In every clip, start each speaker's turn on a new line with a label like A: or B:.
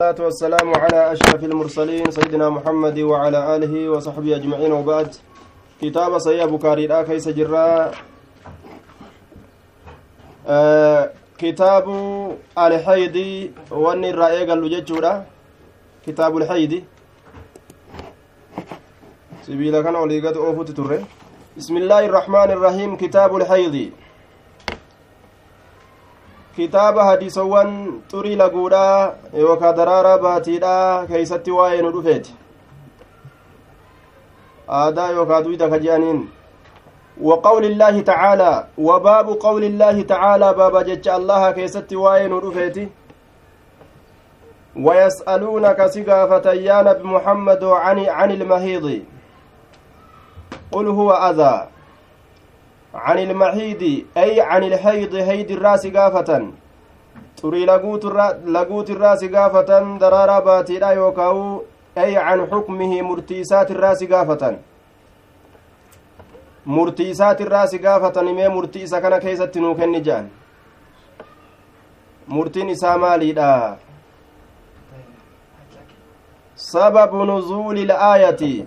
A: والصلاة والسلام على أشرف المرسلين سيدنا محمد وعلى آله وصحبه أجمعين. وبعد كتاب صحيح بكاري لا كيس جرا. آه كتاب الحيد واني الرأي قال له كتاب الحيد سبيلا كان وليقات أوفوت تره بسم الله الرحمن الرحيم. كتاب الحيد kitaaba hadiisawwan xurii laguudha yookaa daraaraa baatiidha keeysatti waa'ee nu dhufeeti aadaa yookaa duyda ka je'aniin وقول الله تعالى وباب قول الله تعالى بابا جج الله كيست واين رفيتي ويسألونك سقافة يا نبي محمد عن عن المهيض قل هو أذى عن المحيض أي عن الحيض هيد الراس قافة daraaraa baatiidha yookaa'u ay can xukmihi murtii isaatirraa si gaafatan murtii isaatirraa si gaafatan imee murtii isa kana keessatti nuu kenni jedhan murtiin isaa maaliidha sababu nuzuuli ilaayati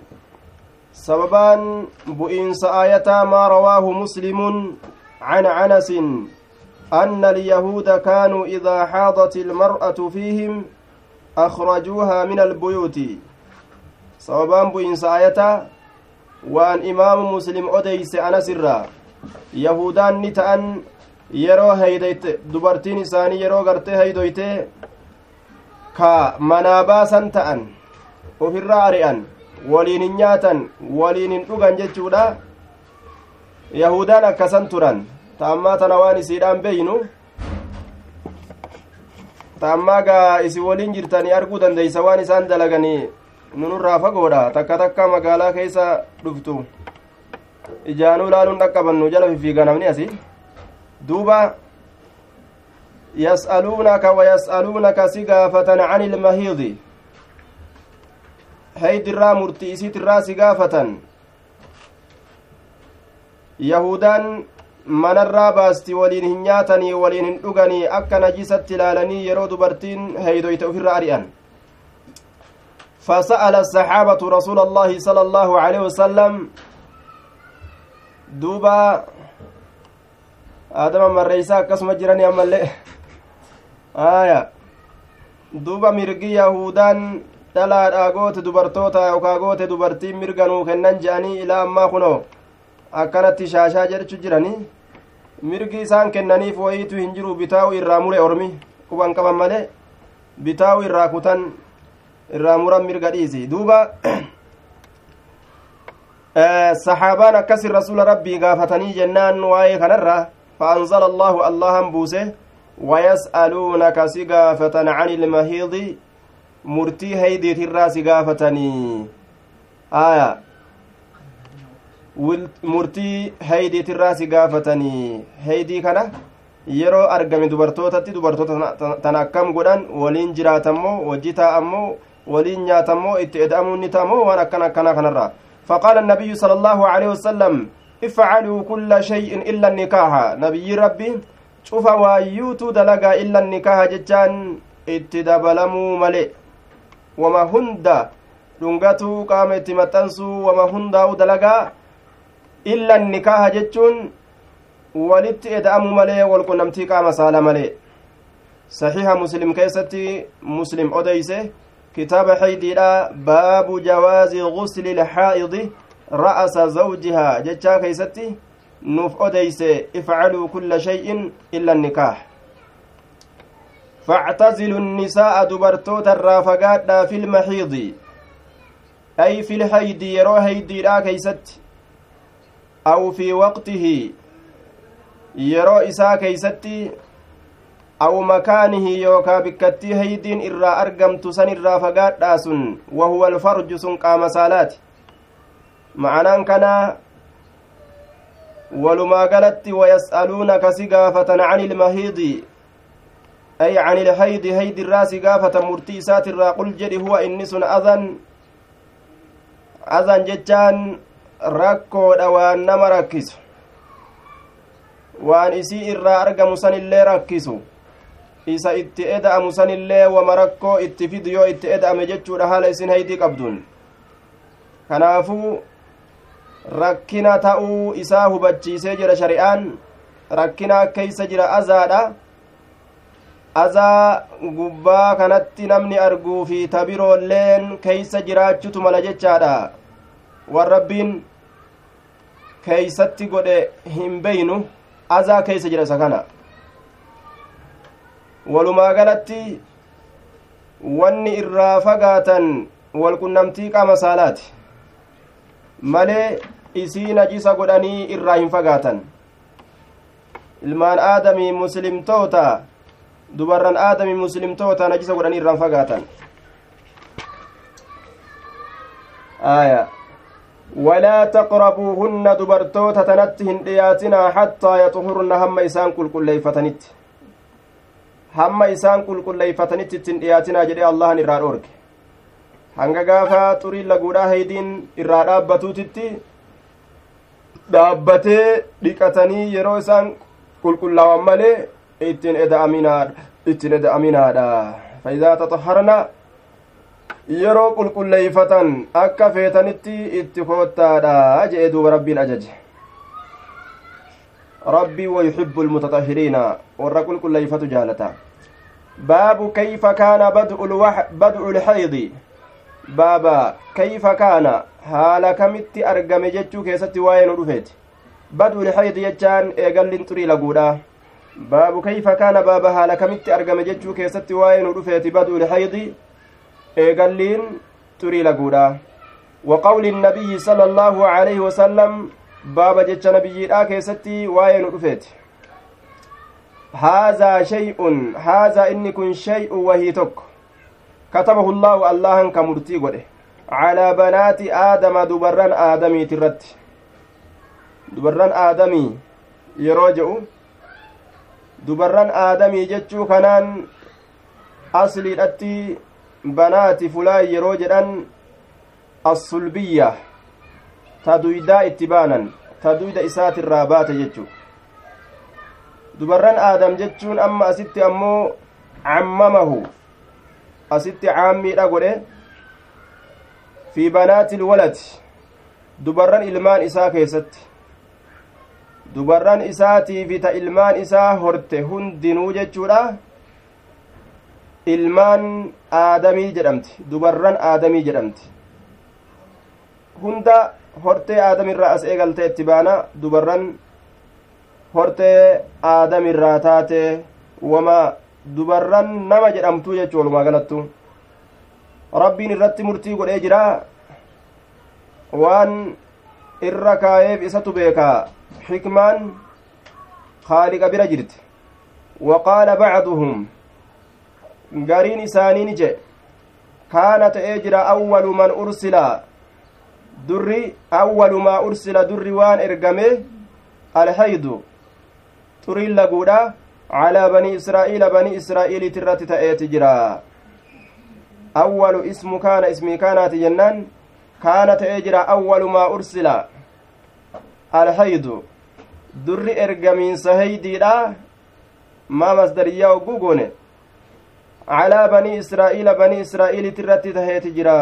A: sababaan bu'iinsa aayataa maa rawaahu muslimun can anasin أن اليهود كانوا إذا حاضت المرأة فيهم أخرجوها من البيوت sababaan bu'iinsa ayata waan imaamu muslim odeyse anasirraa yahudaan ni ta'an yeroo heydeyte dubartiin isaanii yeroo gartee heydoyte ka manaa baasan ta'an ofirraa ari'an waliin hin nyaatan waliin hin dhugan jechuudha yahudaan akkasan turan ta ammaa tana waan isiidhaan beeynu ta ammaa gaa isi waliin jirtanii arguu dandeeysa waan isaan dalaganii nunurraa fagoodha takka takka magaalaa keessa dhuftu ijaanuu laaluun dhaqqabannu jala fifiiga asi duuba yas'aluunaka wayas'aluunaka si gaafatan cani ilmahiidi isiitirraa si gaafatan yahudaan manarraa baasti waliin hin nyaatanii waliin hin dhuganii akka najisatti ilaalanii yeroo dubartiin heydoyte ufirra ari'an فسأل الصحابة رسول الله صلى الله عليه وسلم دوبا آدم مريسا كسم جراني أمالي آية دوبا مرقي يهودان dhalaadhaa goote dubartoota yookaa goote dubartiin mirga nuu kennan je'anii ilaa ammaa kunoo akkanatti shaashaa jedhachu jiranii mirgi isaan kennaniif wayiitu hin jiru bitaa'u irraa mure ormi quban qaban malee bitaa'u irraa kutan irraa muran mirga dhiisi duuba saxaabaan akkasin rasula rabbii gaafatanii jennaan waa'ee kanarra فأنزل الله الله بوسه ويسألونك سقافة عن المهيض مرتي هيدي الراس قافتني آية murtii heydiitirraa si gaafatanii heydii kana yeroo argame dubartootatti dubartoota tan akkam godhan waliin jiraatammoo wajji taa'ammoo waliin nyaatammoo itti eda'amuun ni ta'ammoo waan akkan akkanaa kanarraa فقال النبي صلى الله عليه وسلم افعلوا كل شيء إلا النكاح نبي ربي شوف وايوتو دلقا إلا النكاح جتان اتدبلموا ملئ وما هند dhungatuu qaama itti maxxansuu wama hundaa'u dalagaa illa nikaaha jechuun walitti eda'amu malee walqunnamtii qaama saala malee saxiiha muslim keessatti muslim odeyse kitaaba xeydiidha baabu jawaazi gusli ilxaa'idi ra'asa zawjihaa jechaa keeysatti nuuf odeyse ifcaluu kulla shay'in illa nikaah فاعتزلوا النساء دبرتوت الرافقات في المحيض. أي في الحيد يرو هيدي لا كيست. أو في وقته يرو إسا كيستي أو مكانه يوكا بكتي هيدين إرا أرقمت سن إرا فقات وهو الفرج سن قام سالات. معنى كان ولما قالت ويسألونك سقافة عن المهيض أي عن الهيد هيد الراس قافة مرتيسات الرا قل جدي هو إنس أذن أذن جتان waan isii irraa argamu san illee rakkisu isa itti eda'amu sanillee wama rakkoo itti fidu yoo itti eda'ame jechuudha haala isin haydii qabduun kanaafuu rakkina ta'uu isaa hubachiisee jira shari'aan rakkina keeysa jira azaadha azaa gubbaa kanatti namni arguu fi tabiroolleen keeysa jiraachutu mala jechaadha. Wan rabbiin keeysatti godhe hin beynu azaa keeysa jira isa kana. Walumaa galatti wanni irraa fagaatan walqunnamtii qaama saalaati. Malee isii najisa godhanii irraa hin fagaatan. Ilmaan aadamii muslimtoota dubarran aadamii muslimtoota najisa godhanii irraan fagaatan aya walaa taqrabuuhunna dubartoota tanatti hin dhiyaatinaa hattaa yaxhurna hamma isaan qulqulleeyfatanitti hamma isaan qulqulleeyfatanitti ittin dhiyaatinaa jedhee allahan irraa dhoorge hanga gaafa xurii laguudhaa heydiin irraa dhaabbatuutitti dhaabbatee dhiqatanii yeroo isaan qulqullaawan malee ittiin eda'aminaadha faidaa taxaharna yeroo qulqulleeyfatan akka feetanitti itti koottaadha jee duuba rabbiin ajaje rabbii wayuxibbu lmutaxahiriina warra qulqulleeyfatu jaalata baabu kayfa kaana bad'u lxaydi baaba kayfa kaana haala kamitti argame jechuu keessatti waa'ee nu dhufeeti bad'u lxaydi jechaan eegallin xurii laguudha baabu kayfa kaana baaba haala kamitti argame jechuu keessatti waa'ee nu dhufeeti baduulhaydi eegalliin turii laguudha. Wa qawli innabiyyi sala allaahu alayhi wasalam baaba jecha nabiyyiidhaa keessatti waa'ee nu dhufeeti. Haazaa shay'un haazaa inni kun shay'un wahii tokko. Katabahu allaahu allahan ka murtii godhe. Calaa banaati aadama dubarran aadamiiti irratti. Dubarran aadamii yeroo je'u dubarran aadamii jechuu kanaan asliidhatti banaati fulaan yeroo jedhan assulbiyya ta duydaa itti baanan ta duyda isaatirraa baate jechu dubarran aadam jechuun amma asitti ammoo cammamahu asitti caammiidha godhe fi banaati ilwalati dubarran ilmaan isaa keessatti dubarran isaatii fi ta ilmaan isaa horte hundinuu jechuudha. Ilmaan aadamii jedhamti. Dubarran aadamii jedhamti. Hunda hortee aadamirraa as eegaltee itti baana. Dubarran hortee aadamirraa taate wama dubarran nama jedhamtu jechuu walumaa galattu rabbiin irratti murtii godhee jira. Waan irra kaayeef isatu beekaa waqaala bacduhum gariin isaanii ni jedhe kaana ta'ee jira awwalu man ursila durri awwalu maa ursila durri waan ergame alhaydu xuriin laguudha calaa banii israa'iila banii israa'iiliit irratti ta'eeti jira awwalu ismu kaana ismii kaanaati jennaan kaana ta'ee jira awwalu maa ursila alhaydu durri ergamiinsa heydiidha maa masdariyyaa ogguu goone calaa banii israa'iila banii israa'iiliit irratti taheeti jira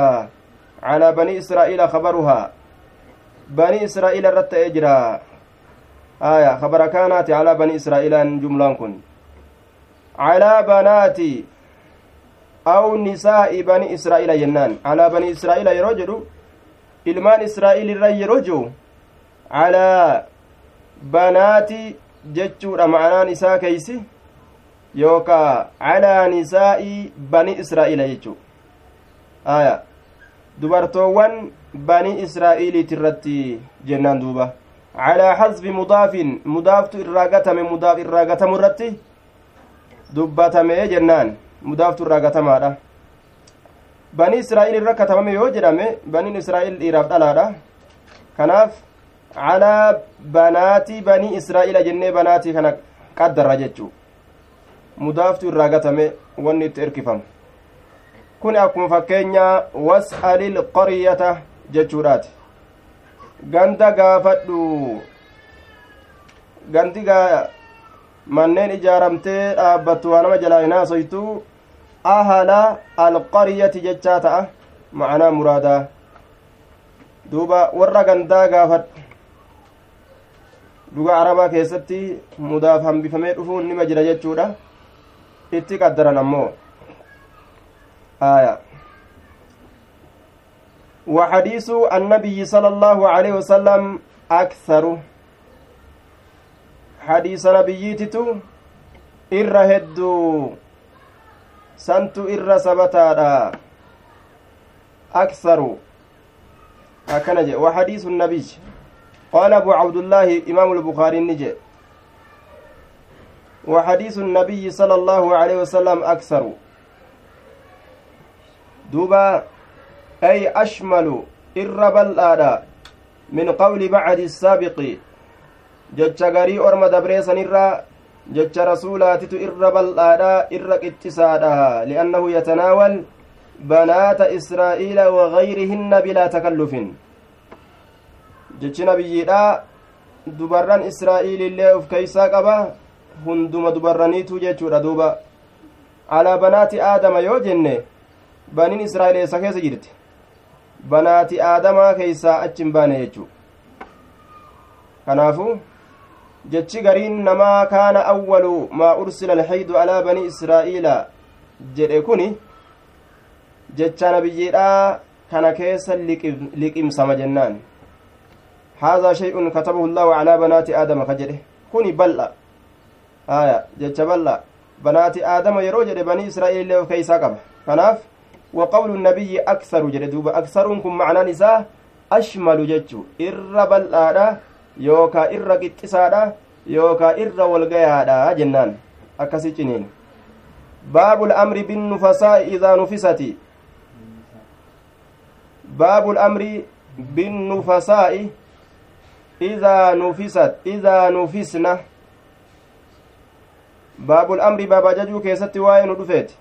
A: calaa banii israa'iila kabaruhaa banii israa'iila irratti ta'ee jira aya kabara kaanaati calaa banii israa'iilaan jumlaan kun calaa banaati aw nisaa'i banii israa'iila jennaan calaa banii israa'iila yeroo jedhu ilmaan israa'iil irra yeroo jiru calaa banaati jechuudha. Ma'anaan isaa keeysi yookaa calaa nisaa'i bani israa'iila jechuu aya. Dubartoowwan bani israa'iiliit irratti jennaan duuba. Calaa xasbi mudaafin mudaaftu irraa gatame mudaaf irraa gatamu irratti dubbatame jennaan. Mudaaftu irraa gatamaadha. Bani israa'iil irra katabame yoo jedhame baniin israa'iil dhiiraaf dhalaadha. Kanaaf calaa banaatii banii israa'iila jennee banaatii kana qaddarra jechuu mudaaftu irraa gatame wanni itti erkifamu kun akkuma fakkeenya was'alil qaryata jechuudhaati ganda gaafadhu manneen ijaaramtee dhaabbattu waa nama jalaa hin haasoytu ahala alqaryati jechaa ta'a macanaa muraadaa duuba warra gandaa gaafadhu dhuga arabaa keessatti mudaaf hambifamee dhufuun nima jira jechuudha itti qaddaran ammoo aya وحديث النبي صلى الله عليه وسلم أكثر حديث نبيتتو إر هدو سنتو إر سبتادا أكثر أكنج وحديث النبي قال أبو عبد الله إمام البخاري النجي. وحديث النبي صلى الله عليه وسلم أكثر. دوبا أي أشمل إربل آدا من قول بعد السابق. جتش غري أرم دبريسن إرى جتش رسولاتت إربل آدا إرق اتسادا لأنه يتناول بنات إسرائيل وغيرهن بلا تكلف. Jechi nabiyyiidha dubarran israa'iilillee uf keeysaa qaba. Hunduma dubarraniitu jechuudha duuba. Alaa banaati aadama yoo jenne baniin israa'il eessa keessa jirti. Banaati aadamaa keeysaa achi hin baane jechuu kanaafu jechi gariin namaa kaana awwalu maa ursila alxaydu alaa banii israa'iila jedhe kuni jecha nabiyyiidha kana keessa liqimsama jennaan هذا شيء كتبه الله على بنات آدم كجده. كوني بلّا. آية جتش بلّا. بنات آدم يروج بني إسرائيل له كيسا قبه كناف؟ وقول النبي أكثر جدوب أكثركم معنى نساء؟ أشمل جتشو إر بلّا يوكا إر قتسادا يوكا إر والقيادا جنان. أكسي جنين. باب الأمر بالنفساء إذا نفست. باب الأمر بالنفساء إذا نفست إذا نفسنا باب الأمر باب ججو كيست وين دفيت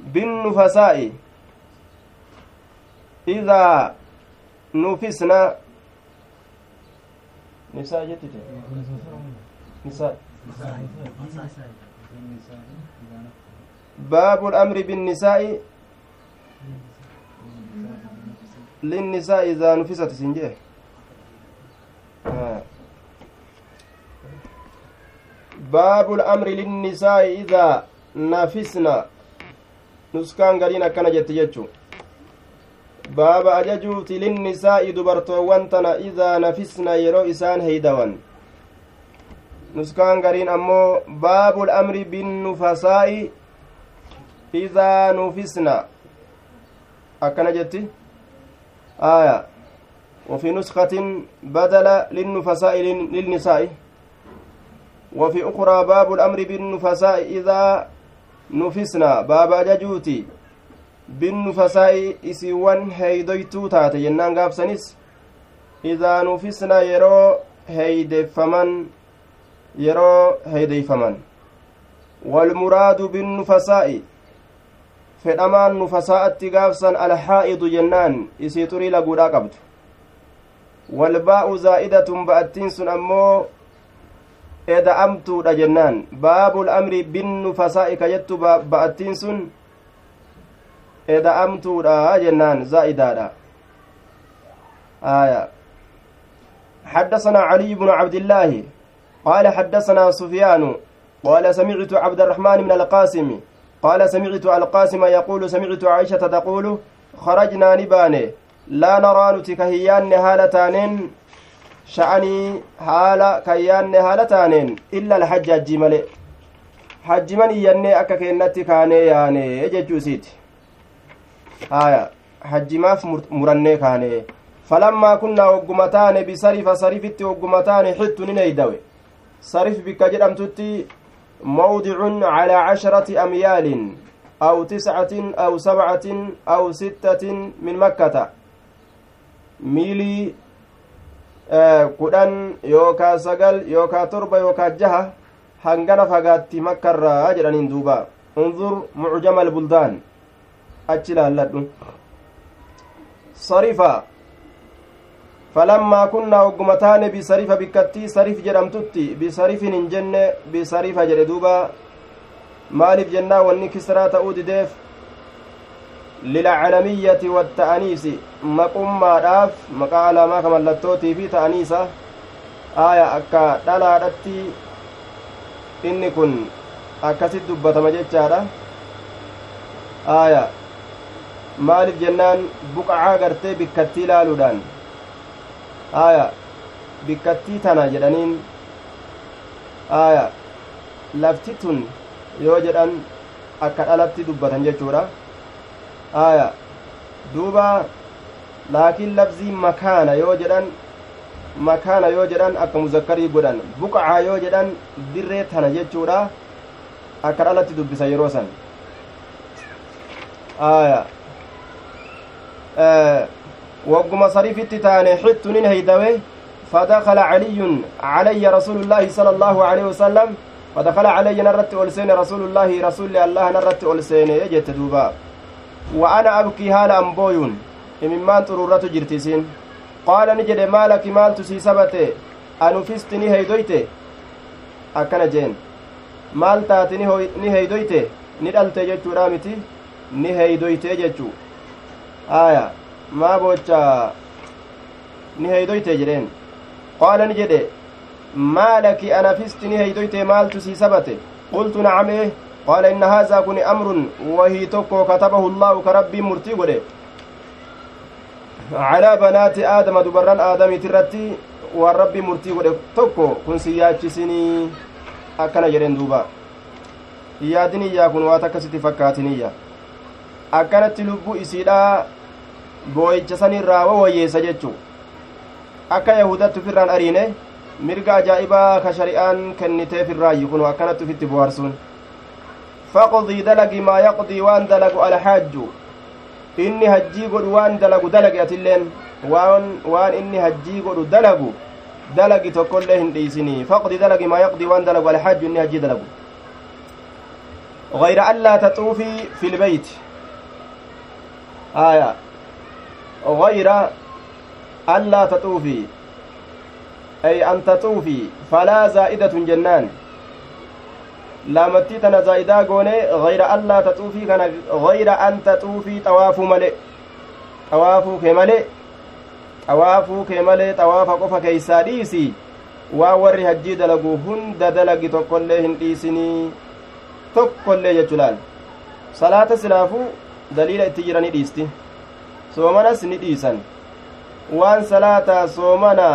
A: بالنفساء. إذا نفسنا نساء جتت نساء. باب الأمر بالنساء. للنساء إذا نفست سنجيه آه. باب الأمر للنساء إذا نفسنا نسكان قرين أكنا جت جتشو باب أججوت للنساء دبرتوان تنا إذا نفسنا يرو إسان هيدوان نسكان قرين أمو باب الأمر بالنفساء إذا نفسنا أكنا جتي آية. وفي نسخة بدل للنفساء للنساء. وفي أخرى باب الأمر بالنفساء إذا نفسنا. باب أججوتي بالنفساء إسيوان هيدويتو تاتي. جنان قابسنس إذا نفسنا يرو هيدفمن. يرو هيديفمن والمراد بالنفساء. Fedhamaan nufasaa'atti gaafsan alhaa'idu jennaan isii xurii laguudhaa qabdu walbaa'u zaa'idatun ba'attiin sun ammoo eda'amtuudha jennaan baabul amri binnufasaa'i ka jettu ba'attiin sun eda'amtuudha jennaan zaa'idaadha آية حدثنا علي بن عبد الله قال حدثنا سفيان قال سمعت عبد الرحمن من القاسم قال سمعت القاسم يقول سمعت عائشة تقول خرجنا نباني لا نرى نتكهيان هالتانين sha'anii haala kayyaanne haala taaneen illa alhajji hajjii malee hajjiman iyyannee akka keennatti kaanee yaane jechuu isiiti haya hajjimaaf murannee kaane falammaa kunnaa hogguma taane bisarifa sarifitti hogguma taane xittu nin eeydawe sarif bikka jedhamtutti mawdicun calaa casharati amyaalin aw tiscatin aw sabcatin aw sittatin min makkata miilii kudhan yookaa sagal yookaa torba yookaa jaha hangana fagaatti makkarraa jedhaniin duuba unzur mucjama albuldaan achi laalladhu sarifa taane bisarifa bikkattii sarif jedhamtutti bisarifin hin jenne bisarifa jedhe duuba maaliif jennaa wanni kisraa ta'uu dideef lilcalamiyyati watta'aniisi maqummaadhaaf maqaa alaamaa ka mallattootii fi ta'aniisa aaya akka dhalaadhatti inni kun akkasit dubbatama jechaadha aaya maaliif jennaan buqacaa gartee bikkattii laaluudhaan aaya bikkattii tana jedhaniin aaya lafti tun yoo jedhan akka dhalatti dubbatan jechuudha aaya duuba laakiin labzii makaana yoo jedhan makaana yoo jedhan akka muzakkarii godhan buqacaa yoo jedhan dirree tana jechuudha akka dhalatti dubbisa yeroo san aya wagguma sarifitti taane xittunin heydawe فدخل علي علي رسول الله صلى الله عليه وسلم فدخل علي نرت ألسين رسول الله رسول الله نرت ألسين يجت دوبا. وأنا أبكي هالا أمبويون إممان طرورة جرتسين. قال نجد مالك مال تسي سبته أنفستني هيدويته أكنا جين. heeydoyte ni dhalte jechuudha miti ni heeydoyte jechuu aya maa bocha ni heeydoyte jedheen qaala ni jedhe maalaki anafisti ni heeydoyte maaltu sii sabate qultu nacamee qaala inna haazaa kun amrun wahii tokko katabahu allaahu ka rabbiin murtii godhe calaa banaati aadama dubarran aadamiit irratti waan rabbiin murtii godhe tokko kun si yaachisinii akkana jedhen duuba yaadiniyyaa kun waan akkasitti fakkaatiniyya akkanatti lubbuu isiidhaa boo'icha sanirraa wawayyeessa jechuu akka yahudattu firraan ariine mirga ajaa'ibaa ka shari'aan kenniteef irraayyu kun akkanatti ufitti boharsuun faqdii dalagi maa yaqdii waan dalagu alhaajju inni hajjii godhu waan dalagu dalagi atilleen waan waan inni hajjii godhu dalagu dalagi tokkollee hin dhiisinii faqdi dalagi maa yaqdii waan dalagu alxajju inni hajjii dalagu غير ألا تطوفي في البيت آية غير ألا تطوفي أي أن تطوفي فلا زائدة جنان لامتي تنا زائدة قوني غير ألا تطوفي كان غير أن تطوفي طواف ملئ طواف كملئ qofa keeysaa dhiisi waa warri hajjii dalagu hunda dalagi tokkollee hin dhiisinii tokkollee jechu laal salaata silaafuu daliila itti jirani dhiisti soomanas ni dhiisan waan salaataa soomana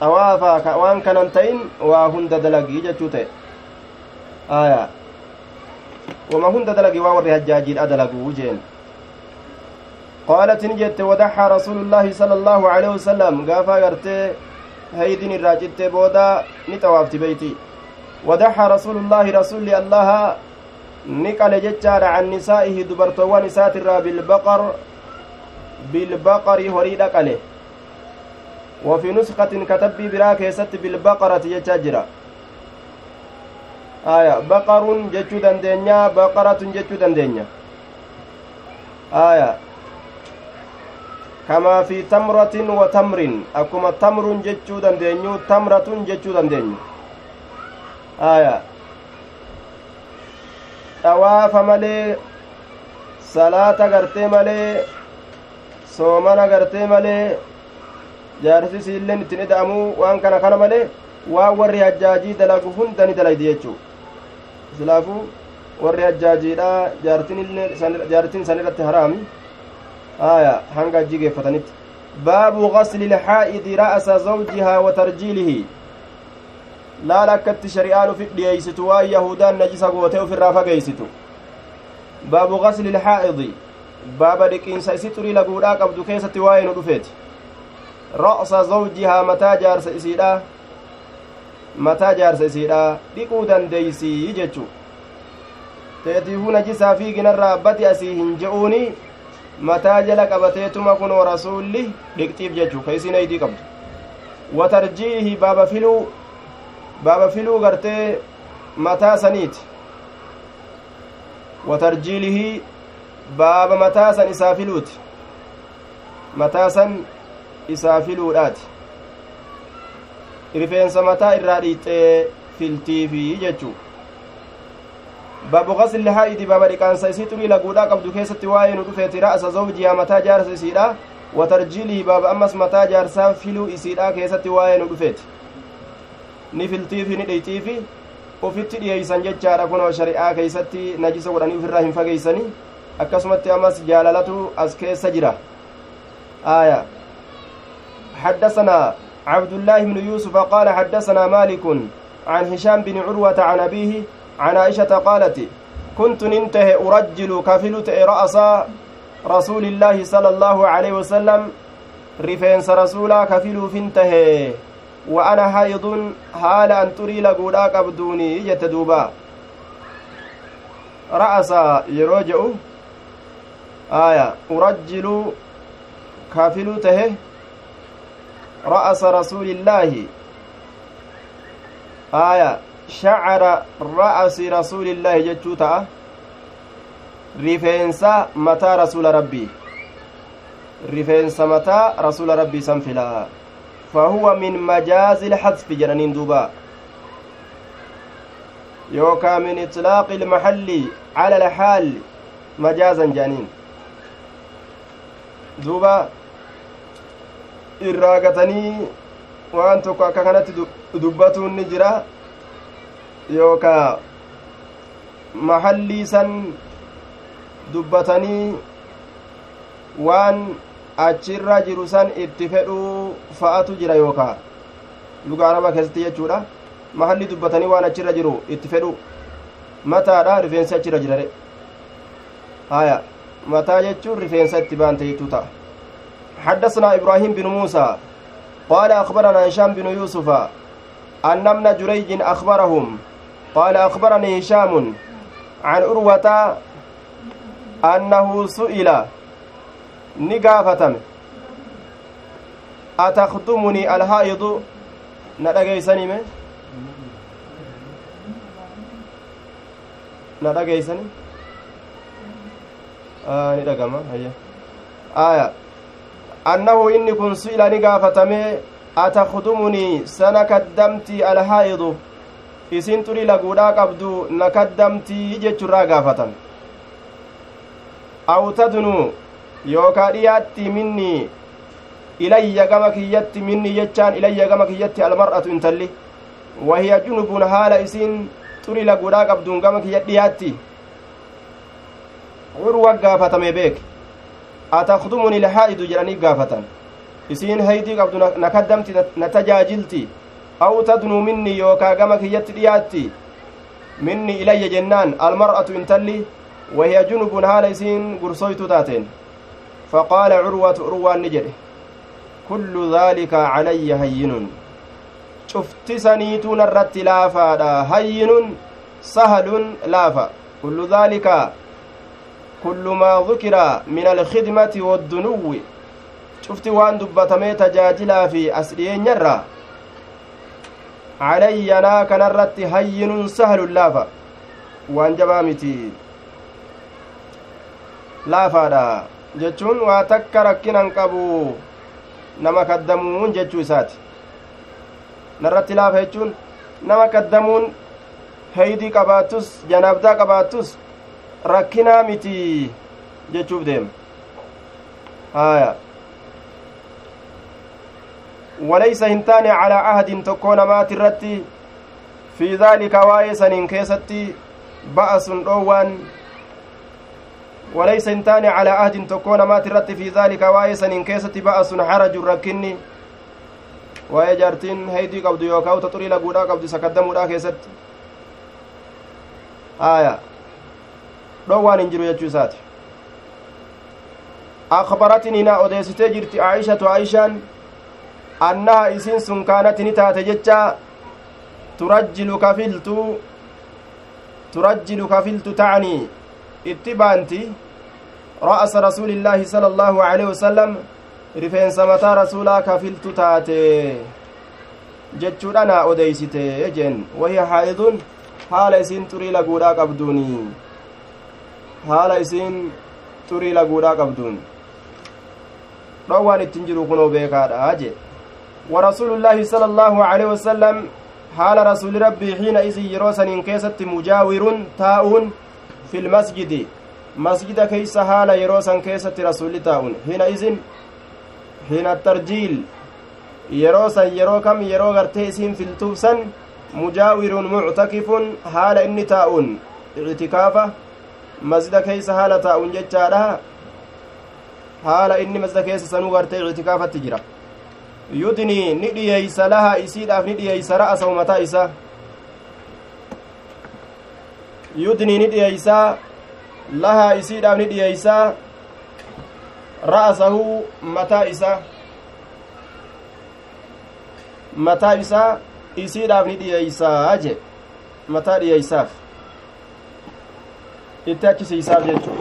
A: xawaafaa waan kanan ta'in waa hunda dalagii jechuu ta'e aya wama hunda dalagi waa warri hajjaajiidha dalaguu jeen قالت نجت ودحى رسول الله صلى الله عليه وسلم قافا قرتي هيدين الراجت بودا نتوافت بيتي ودحى رسول الله رسول الله نقل ججار عن نسائه دبرتوان نسات الرا بالبقر بالبقر هريد قله وفي نسخة كتب براك يست بالبقرة يجاجرا آية بقر جتشو دندنيا بقرة جتشو دندنيا آية fi tamratin wa tamrin akkuma tamrun jechuu dandeenyu tamratun jechuu dandeenyu aya dhawaafa malee salaata gartee malee soomana gartee malee jaarsisi illeen ittiin ida'amuu waan kana kana malee waan warri hajjaajii dalagu hunda ni dalaydi jechuu islaafuu warri hajjaajiidha jaartin san irratti haraami آية هنگا جيجي فتنت باب غسل الحائض رأس زوجها وترجيله لا لكت شريان في الدييست ويهودان نجس قوته في الرافة قيستو باب baaba dhiqiinsa isi xurii laguudhaa qabdu keessatti waa'ee nu dhufeeti. Ro'sa zawjihaa mataa jaarsa isiidha mataa jaarsa isiidha dhiquu dandeeysii jechuu. Teetiifuu najisaa fiiginarraa abbati asii hin je'uuni mataa jala qabateetuma kunoo rasuulli dhiqxiif jechuu ka isin aydii qabdu. Watarjiihi baaba filuu baaba filuu gartee mataa saniiti. Watarjiilihii baaba mataa san isaa filuuti mataa san isaa filuudhaati rifeensa mataa irraa dhiixxee filtiifi jechuu baabu qasli haa'idi baaba dhiqaansa isii xurii laguudhaa qabdu keessatti waa'ee nu dhufeeti ra'asa zawjiyaa mataa jaarsa isiidha watarjiilii baaba ammas mataa jaarsaa filuu isiidha keessatti waa'ee nu dhufeeti ni filtiifi ni dhiixxiifi ufitti dhiyeeysan jechaadha kunoo shari'aa keeysatti najisa godhanii ufirraa hin fageeysanii akkasumatti ammas jaalalatu as keessa jira. آية حدثنا عبد الله بن يوسف قال حدثنا مالك عن هشام بن عروة عن أبيه عن عائشة قالت كنت ننتهي أرجل كفلت رأس رسول الله صلى الله عليه وسلم رفينس رسولا كفل فانتهي وأنا حيض حال أن تري لقولا قبدوني يتدوبا رأس يروجع آية. أرجل كافلو تهه رأس رسول الله. آية. شعر رأس رسول الله جتشوتا رفينسا متى رسول ربي. رفينسا متى رسول ربي سنفلا. فهو من مجاز الحذف جنانين دوبا. يوكا من إطلاق المحل على الحال مجازا جانين دوبا irraa gatanii waan tokko akka kanatti dubbatuun ni jira yookaa mahallii san dubbatanii waan achirra jiru san itti fedhuu fa'atu jira yookaa luga arabaa keessatti jechuudha mahallii dubbatanii waan achirra jiru itti fedhu mataadha rifeensi achirra jirare haya mataa jechuun rifeensa itti baante jechuu ta'a. حدثنا إبراهيم بن موسى قال أخبرنا هشام بن يوسف أن ابن جريج أخبرهم قال أخبرني هشام عن أروة أنه سئل نقافة أتخدمني الحائض ندقيسني من ندقيسني ni dhagama aya. Annahu inni kun su'ila ni gaafatame atakdumunii sana kaddamtii alhaa'idu isin turii laguudhaa qabdu na kaddamtii jechuirraa gaafatame aw tadnuu yookaa dhiyaatti minni ilayya gama kiyyatti minni jechaan ilayya gama kiyyatti almar'atu intalli. Wahiya junubun haala isin xurii laguudhaa qabduun gama kiyya dhiyaatti. Urwa gaafatame beeke atakdumuni lhaa'idu jedhanii gaafatan isiin haydii qabdu na kaddamti na tajaajilti aw tadnuu minni yookaa gama kiyyatti dhiyaatti minni ilayya jennaan almar'atu intalli wahiya junubun haala isiin gursoytu taateen faqaala curwatu urwaan ni jedhe kullu dhaalika calayya hayyinun cufti saniituu narratti laafaadha hayyinun sahalun laafa kullu dhaalika كل ما ذكر من الخدمة والدنو شفت وان دبتمي تجاجلا في أسرين يرى علينا كنرت هين سهل لافا وان جبامتي laafaadha jechuun waa takka rakkinan qabu nama kaddamuun jechuu isaati narratti laafa jechuun nama kaddamuun heydii qabaattus janaabdaa qabaattus rakkinaa miti jechuuf deema haya walaysa hin taane calaa ahadin tokkoo namaati irratti fi daalika waa'ee saniin keessatti ba'asun dhoowwaan وليس انتان على عهد تكون ما ترت في ذلك وايسن كيست بأس حرج ركني ويجارتين هيدي قبض يوكاو تطري لقودا قبض سكدمو دا كيست آية dhoowwaan hin jiru jechuu isaati akbaratini na odeessitee jirti aishatu aishaan annaha isiin sun kaanati ni taate jecha turajjilu kafiltu turajjilu kafiltu ta'anii itti baanti ra'asa rasuulillaahi sala allaahu aleyhi wasalam rifeensa mataa rasuulaa kafiltu taate jechuudha odeeysite jeen wahiya haa'idun haala isiin xurii laguudhaa qabduuni haala isiin xurii laguudhaa qabduun. Dhowwaan ittin jiru kunoo beekaadha jee. ورسول الله صلى الله عليه وسلم حال رسول ربي حين إذ يروسن كيست مجاور تاؤن في المسجد مسجد كيس حال يروسن كيست رسول تاؤن حين إذن حين الترجيل يروسن يرو كم يرو غرتي اسم في التوسن مجاور معتكف حال إني تاؤن اعتكافة مسجد كيس حال تاؤن جتشارها حال إني مسجد كيس سنو غرتي اعتكافة تجرى yudnii ni dhiyeeysa lahaa isiidhaaf ni dhiyeeysa ra'asahu mataa isa yudnii ni dhiyeeysaa lahaa isiidhaaf ni dhiyeeysaa ra'asahu mataa isa mataa isaa isiidhaaf ni dhiyeeysaa je mataa dhiyeeysaaf itti achisiisaaf jechu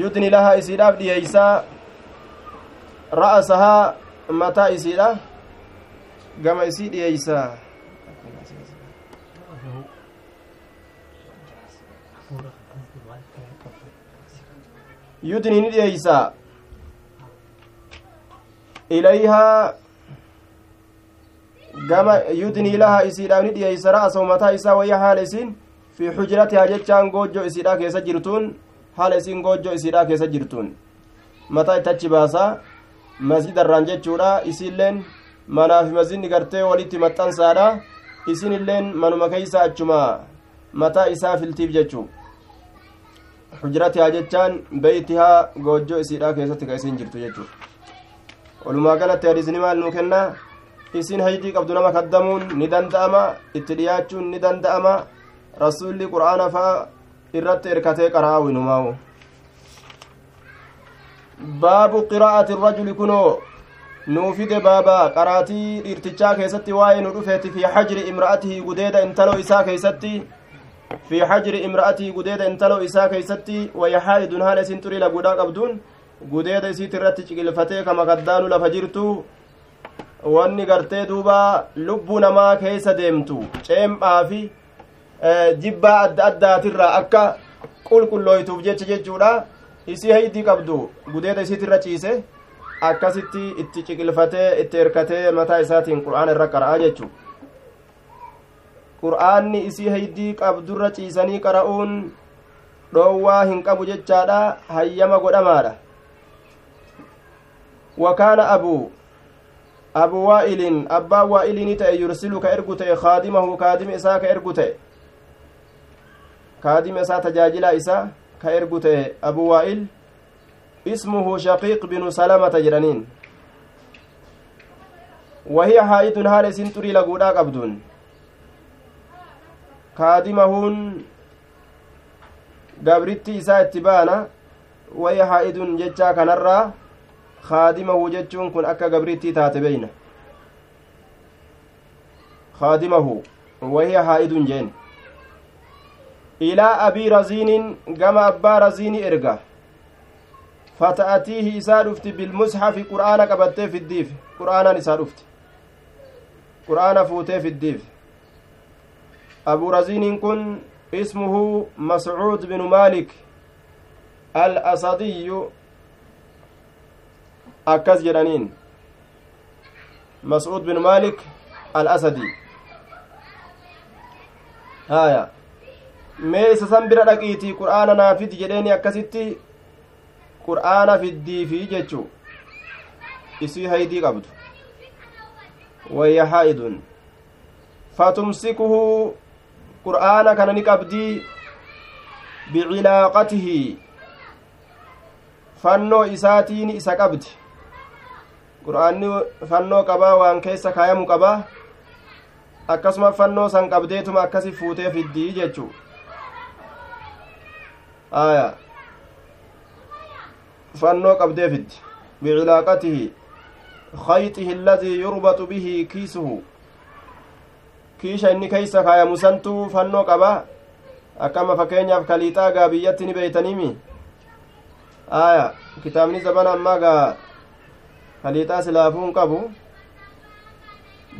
A: yudni lahaa isiidhaaf dhiyeeysaa ra'asahaa mataa isiidha gama isii dhiyeeysa. Yudnii ni dhiyeeysa. Ilayhaa gama yudnii lahaa isiidhaaf ni dhiyeeysa ra'asahu mataa isaa wayya haala isiin fi xujratihaa jechaan goojjoo isiidhaa keessa jirtuun haala isiin goojjoo isiidhaa keessa jirtuun. Mataa itti achi baasaa masjidarraan jechuudha isiilleen manaafi masjidni gartee walitti maxxansaadha isinilleen manuma keeysa achuma mataa isaa filtiif jechuu. Hujratihaa jechaan beeytihaa goojjoo isiidhaa keessatti ka isin jirtu jechuu. Walumaa galatti hadiisni maal nuu kenna isin haydii qabdu nama kaddamuun ni danda'ama itti dhiyaachuun ni danda'ama rasuulli qur'aana fa'a irratti erkatee qara'aa winumaa'u baabu qiraa'ati irrajuli kunoo nuufide baaba qaraatii dhiirtichaa keessatti waa'ee nu dhufeeti fi xajri imra'atihi gudeeda intaloo isaa keeysatti fi xajri imra'atihi gudeeda intaloo isaa keeysatti wayaxaa'idun haala isin xurii laguudhaa qabduun gudeeda isiit irratti ciqilfatee kama kaddaanu lafa jirtu wanni gartee duuba lubbuu namaa keessa deemtu ceemphaa fi jibbaa adda addaatirraa akka qulqullooytuuf jecha jechuudha. Isii haydii qabdu gudeeda isiit irra ciise akkasitti itti ciqilfatee itti erkatee mataa isaatiin qur'aana irra qara'aa jechu qur'aanni isii haydii qabdurra ciisanii qara'uun dhoowwaa hin qabu jechaadha. Hayyama godhamaadha. Wakaana abuu abu waa'ilin abbaa waa'ilini ta'e yursilu ka ergu ta'e kaadimahu kaadima isaa ka ergu ta'e kaadima isaa tajaajilaa isaa ka ergu ta'e abu waa'il ismuhu shaqiiq binu salamata jedhaniin wahiya haa'idun haala isin xurii laguudhaa qabduun kaadimahuun gabritti isaa itti baana wahiya haa'idun jechaa kanarraa kaadimahu jechuun kun akka gabrittii taate beyna kaadimahu wahiya haa'idun jeen raziinin gama abbaa raziini erga fata'atiihi isaa dhufti bilmushafi qur'aana qabattee fiddiif qur'aanaan isaa dhufti qur'aana fuutee fiddiif abuu raziiniin kun ismuhu mascuud binu maalik al asadiyyu akkas jedhaniin mascuud binu maalik al asadi haya mee isa san bira dhaqiitii qur'aana naafidi jedheeni akkasitti qur'aana fiddiifi jechuu isii haydii qabdu. Wayya haa'idun. Fatumsikuhu qur'aana kana ni qabdii bicilaaqatihi fannoo isaatiin isa qabdi. Qur'aanni fannoo qabaa waan keessa kaayamu qabaa. Akkasuma fannoo san qabdeetuma akkasi fuutee fiddii jechuu aya fannoo qabdee fiddi bicilaaqatihi khayxihi alladii yurbatu bihi kiisuhu kiisha inni keeysa kaayamu santuu fannoo qaba akkama fakkeenyaaf kaliixaa gaa biyyatti ni beeytaniimi aya kitaabni zabana ammaa gaa kaliixaa silaafuun qabu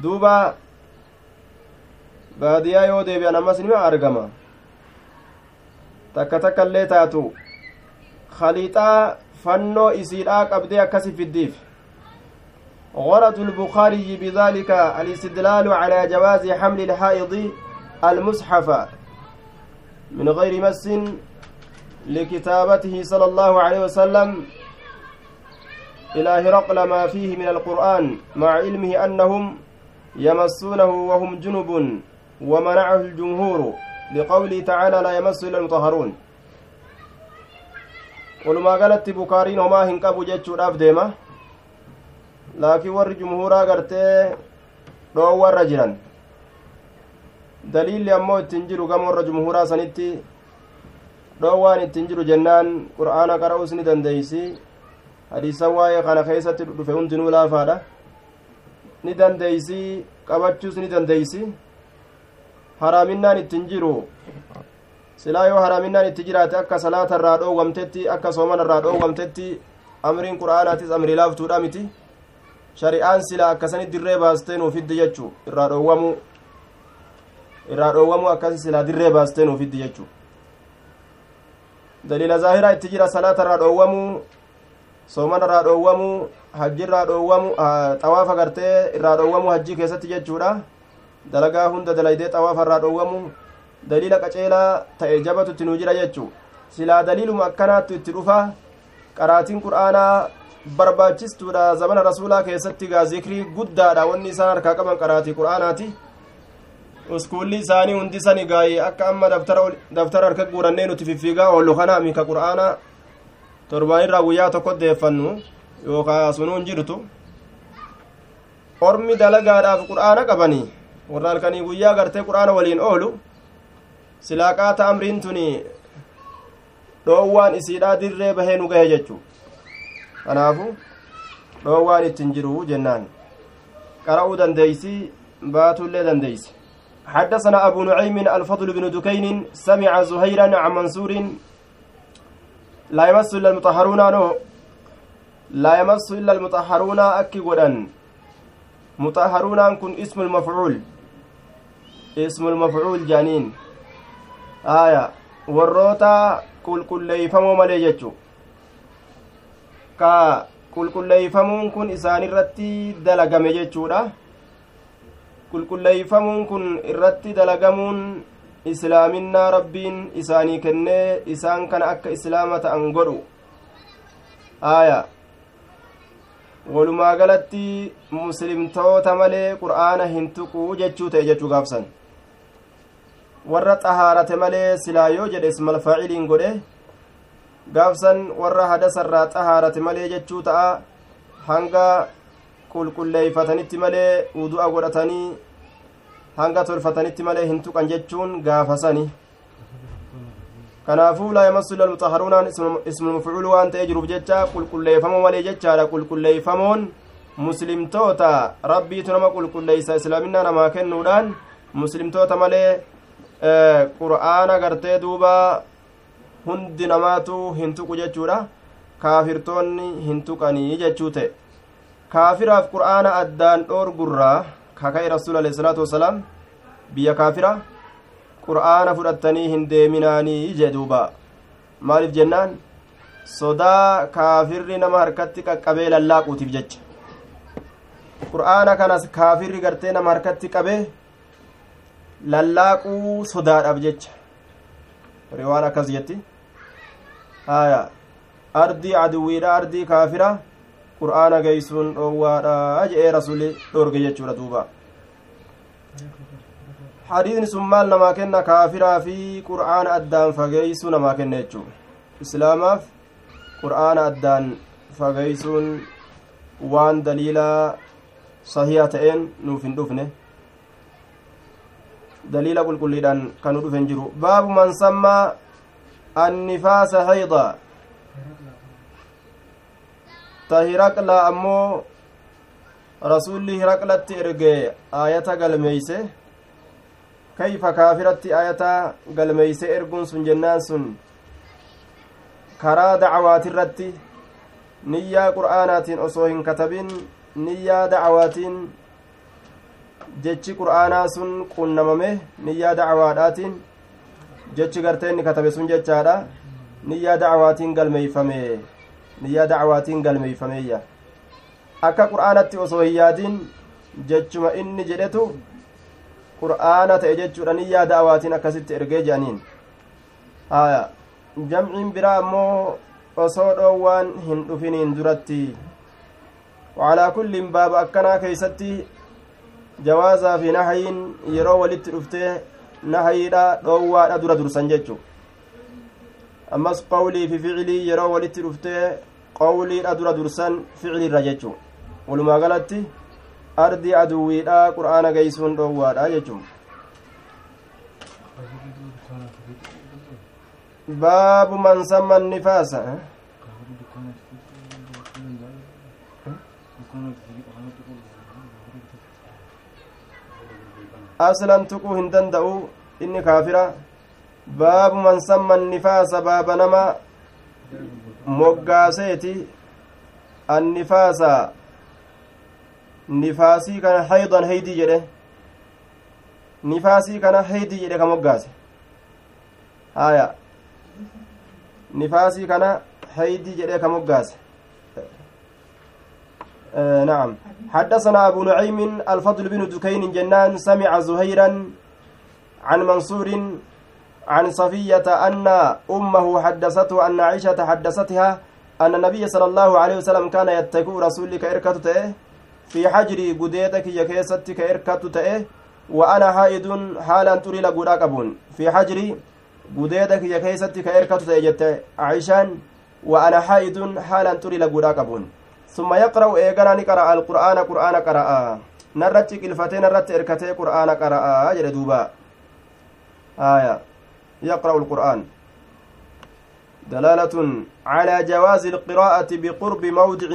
A: duuba baadiyaa yoo deebi'an ammas nima argama takka takka illee taatu. Khaliixaa fannoo isiidhaa qabdee akkasi fiddiif. غرض البخاري بذلك الاستدلال على جواز حمل الحائض المصحف من غير مس لكتابته صلى الله عليه وسلم إلى هرقل ما فيه من القرآن مع علمه أنهم يمسونه وهم جنب ومنعه الجمهور لقوله تعالى لا يمس إلا المطهرون walumaa galatti bukaariin homaa hin qabu jechuudhaaf deema laakiin warri jumhuuraa gartee dhoowwarra jiran daliilli ammoo ittiin jiru gama warra jumhuuraa sanitti dhoowwaan ittiin jiru jennaan qur'aana qara'uus ni dandeeysi hadiisan waa'ee kana keessatti dhufe hundinuu laafaadha ni dandeeysi qabachuus ni dandeeysi haraaminaan ittiin jiru silaa yoo haraaminaan itti jiraate akka salaata irraa dhoowwamtetti akka soomana irraa dhoowwamtetti amriin qur'aanaatis amrii laaftuudha miti shari'aan silaa akkasanii dirree baastee nuufiddi jechuu irraa dhoowwamu irraa dhoowwamu akkasi silaa dirree baastee nuufiddi jechuu daliila zaahiraa itti jira salaata irraa dhoowwamu soomana irraa dhoowwamu hajji irraa dhoowwamu xawaafa gartee irraa dhoowwamu hajjii keessatti jechuudha dalagaa hunda dalaydee xawaafa irraa dhoowwamu daliila qaceelaa ta'e jabatu itti nuu jira jechuu silaa daliiluma akkanaattu itti dhufa qaraatiin qur'aanaa barbaachistuudha zamana rasuulaa keessatti gaa zikrii guddaadha wanni isaan harkaa qaban qaraatii qur'aanaati uskuulli isaanii hundi sani gaayee akka amma daftara harka guurannee nuti fiffiigaa oollu kana mika qur'aana torbaanirraa guyyaa tokko deeffannu yookaa sunuun jirtu ormi dalagaadhaaf qur'aana qabanii warra halkanii guyyaa gartee qur'aana waliin oolu silaaqaata amriin tuni dhoowwaan isiidhaa dirree bahee nu gahe jechuu kanaafu dhoowwaan ittiin jiru jennaan qara'uu dandeeysi baatullee dandeeysi حدثنا أبو نعيم الفضل بن دكين سمع زهيرا عن منصور لا يمس إلا المطهرون نو لا يمس إلا المطهرون أكي قدن مطهرون كن اسم المفعول اسم المفعول جانين آية warroota qulqulleeyfamoo malee jechu ka qulqulleeyfamuun kun isaan irratti dalagame jechuudha qulqulleeyfamuun kun irratti dalagamuun islaaminaa rabbiin isaanii kennee isaan kana akka islaama ta'an godhu aaya walumaa galatti muslimtoota malee qur'aana hin tuquu jechuu ta'e jechuu gaafsan warra xahaarate malee silaa yoo jedhe ismal faaciliin godhe gaafsan warra hadasarraa xahaarate malee jechuu ta'a hanga qulqulleeyfatanitti malee wudu'a godhatanii hanga tolfatanitti malee hin tuqan jechuun gaafasani kanaafuu laa yamassu illa almutaharuunaan ismul mafcuul waan ta'ee jiruuf jecha qulqulleeyfamoo malee jechaadha qulqulleeyfamoon muslimtoota rabbiitu nama qulqulleeysa islaaminaa namaa kennuudhaan muslimtoota malee qur'aana gartee duuba hundi namaatu hin tuqu jechuudha. Kaafirtoonni hin tuqanii jechuu ta'e. Kaafiraaf qur'aana addaan dhoorgurraa kaka'e rasuul alayhi salaatu wasalaam biyya kaafira qur'aana fudhattanii hin deeminaanii jee duuba. Maaliif jennaan? Sodaa kaafirri nama harkatti qaqqabee lallaaquutiif jecha. Qur'aana kanas kaafirri gartee nama harkatti qabee lallaaquu sodaadhaaf jecha. Riwaan akkas jetti. Haya ardii aduwwiidha ardii kaafira qur'aana geeysuun dhoowwaadha je'ee rasuli dhoorge jechuudha duuba. Hadiisni sun maal namaa kenna? Kaafiraa fi qur'aana addaan fageeysuu namaa kenna jechuu islaamaaf qur'aana addaan fageeysuun waan daliilaa sahiyaa ta'een nuuf hin dhufne kan nu dhufe hin jiru baabu man sammaa annifaasa hayda ta hiraqlaa ammoo rasulli hiraqlatti erge aayata galmeeyse kayfa kaafiratti aayata galmeeyse erguun sun jennaan sun karaa dacwaatirratti niyyaa qur'aanaatiin osoo hin katabin niyyaa dacwaatiin jechi qur'aanaa sun qunnamame niyyaa dacwaadhaatiin jechi gartee inni katabe sun jechaadha. Niyyaa dacwaatiin galmeeyfame niyyaa dacwaatiin galmeeyfameeyya akka qur'aanatti osoo hin yaadin jechuma inni jedhetu qur'aana ta'e jechuudha niyyaa da'awaatiin akkasitti ergee jedhaniin. Jamciin biraa ammoo osoo dhoowwaan hin dhufiniin duratti. Wacalaa kullin baaba akkanaa keeysatti jawaazaa fi nahayiin yeroo walitti dhuftee nahayiidha dhoowwaadha dura dursan jechu ammas qawlii fi ficilii yeroo walitti dhuftee qawliidha dura dursan ficilirra jechu walumaa galatti ardi aduwwiidha qur'aana geeysuun dhoowwaadha jechuun baabu man nifaasa aslan tuquu hin danda'u inni kaafira baabu man samma nifaasa baaba nama moggaaseeti annifaasa nifaasii kana haydan heydii jedhe nifaasii kana heydii jedhe ka moggaase haya nifaasii kana heydii jedhe ka moggaase آه نعم. حدثنا أبو نعيم الفضل بن دكين جنان سمع زهيرا عن منصور عن صفية أن أمه حدثته أن عائشة حدثتها أن النبي صلى الله عليه وسلم كان يتكو رسولك إركته في حجري قديتك يا كيستك إركته وأنا حائد حالا تري لقودا قبون في حجري قديتك يا كيستك إركته جت عائشان وأنا حائد حالا تري لقودا قبون ثم يقرأ إيقنا نقرأ القرآن قرآن قرأ نرتي كلفتين نرتي إركتي قرآن قرأ جل دوبا آية يقرأ القرآن دلالة على جواز القراءة بقرب موضع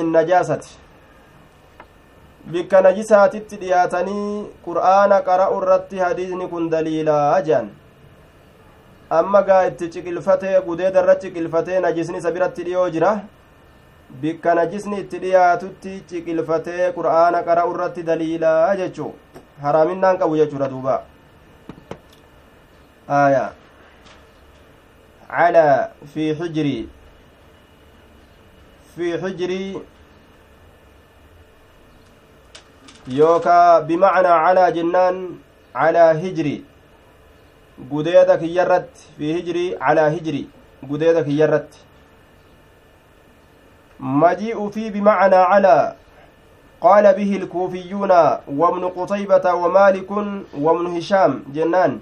A: najisaatitti dhiyaatanii qur'aana qara'u irratti hadiisni kun daliilaa jaan amma gaa itti ciqilfatee gudeeda irra ciqilfatee najisni isa biratti dhiyoo jira bikka najisni itti dhiyaatutti ciqilfatee qur'aana qara'u irratti daliilaa jechuu haraaminaan qabu jechuudha duuba aya calaa fi xijrii fi xijrii yookaa bimacnaa calaa jennaan calaa hijri gudeeda kiyyarratti fi hijrii calaa hijri gudeeda kiyyarratti majii'u fi bimacnaa calaa qaala bihi ilkuufiyuuna wabnu qutaybata wamaalikun wabnu hishaam jennaan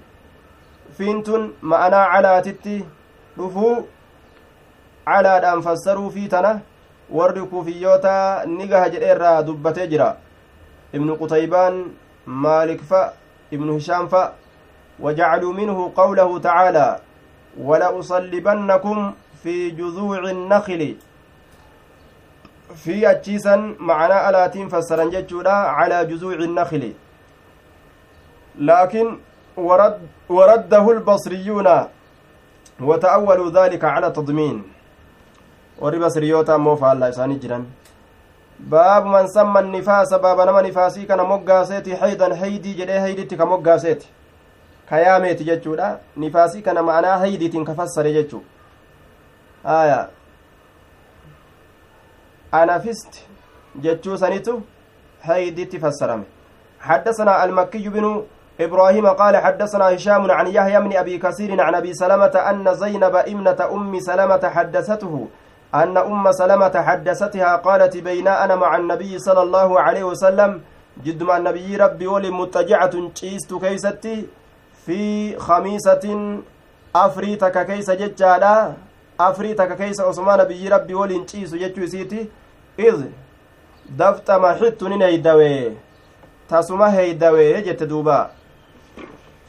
A: fiintun ma'anaa calaatitti dhufuu calaadhaan fassaruu fi tana warri kuufiyyoota ni gaha jedhe irraa dubbatee jira ابن قتيبان مالك فا ابن هشام فا وجعلوا منه قوله تعالى ولأصلبنكم في جذوع النخل في أجيسا معنى ألاتين فسرا جتشودا على جذوع النخل لكن ورد ورده البصريون وتأولوا ذلك على تضمين warri basriyoota ammoo faallaa isaanii jiran baabu man samma nifaasa baaba nama nifaasii kana moggaaseeti haydan haydii jedhee hayditti ka moggaaseeti ka yaameeti jechuudha nifaasii kana ma'anaa haydiitiin ka fassare jechuu sanitu hayditti fassarame. حدثنا المكي بن إبراهيم قال حدثنا هشام عن يحيى بن أبي كثير عن أبي سلمة أن زينب ابنة أم سلمة حدثته أن أم سلمة حدثتها قالت بين أنا مع النبي صلى الله عليه وسلم جد مع النبي ربي ولي متجعة تشيست كيستي في خميسة أفريتك كيس ججالا أفريتك كيس عثمان نبي ربي ولي تشيس ججو سيتي إذ دفت ما حت نيدوي تسمى هيدوي جت دوبا.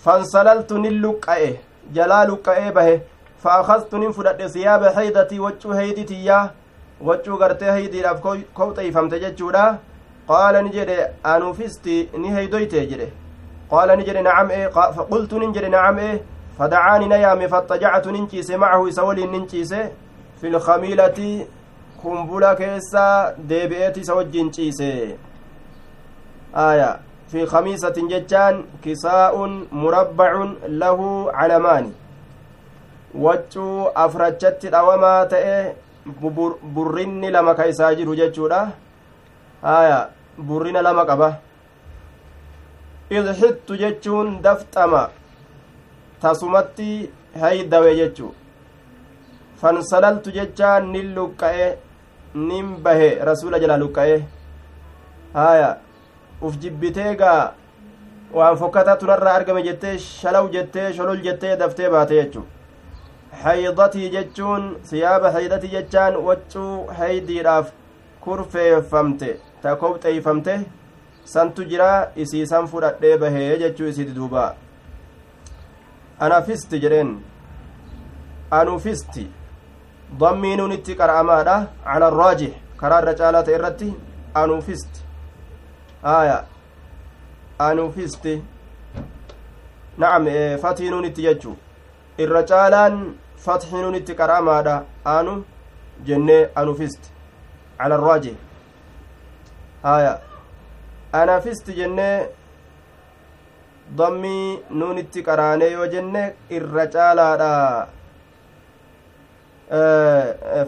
A: فانسللت نلقائه جلال لقائه به فأخذت نفرد ثياب حيدتي وجو هيدتي يا وجو غرتي هيدي راف كوطي فهمت ججودا. قال نجد أنفستي نهيدويت جده قال نجد نعم إيه فقلت نجد نعم إيه فدعاني نيام فاضطجعت ننشيس معه سولي ننشيس في الخميلة kumbula keessa deebi'eeti isa wajjin ciise aya fi khamiisatin jechaan kisaa'un murabbacun lahu calamaani waccuu afrachatti dhawamaa ta'e burrinni lama ka isaa jiru jechuudha haya burrina lama qaba idxittu jechuun dafxama tasumatti haydawe jechu fansalaltu jechaan nin luqqa'e nin bahe rasula jala luqqa'e haya uf jibbitee gaa waan fokkataa tunarraa argame jettee shalaw jettee sholol jettee daftee baate jechu haydatii jechuun siyaaba haydatii jechaan waccuu haydiidhaaf kurfeeffamte ta kobxeeyfamte santu jira isiisan fudhadhee bahee jechuu isiti duuba anafisti jedheen anufisti dammiinuun ضمي نون اتقرأ على الراجح كرار رجالة إرتي أنوفست آية أنوفست نعم فتح نون اتججو الرجالان فتح نون اتقرأ ماذا أنو جنة أنوفست على الراجح آية أنا فست جنة ضمي نون اتقرأ نيو جنة الرجالة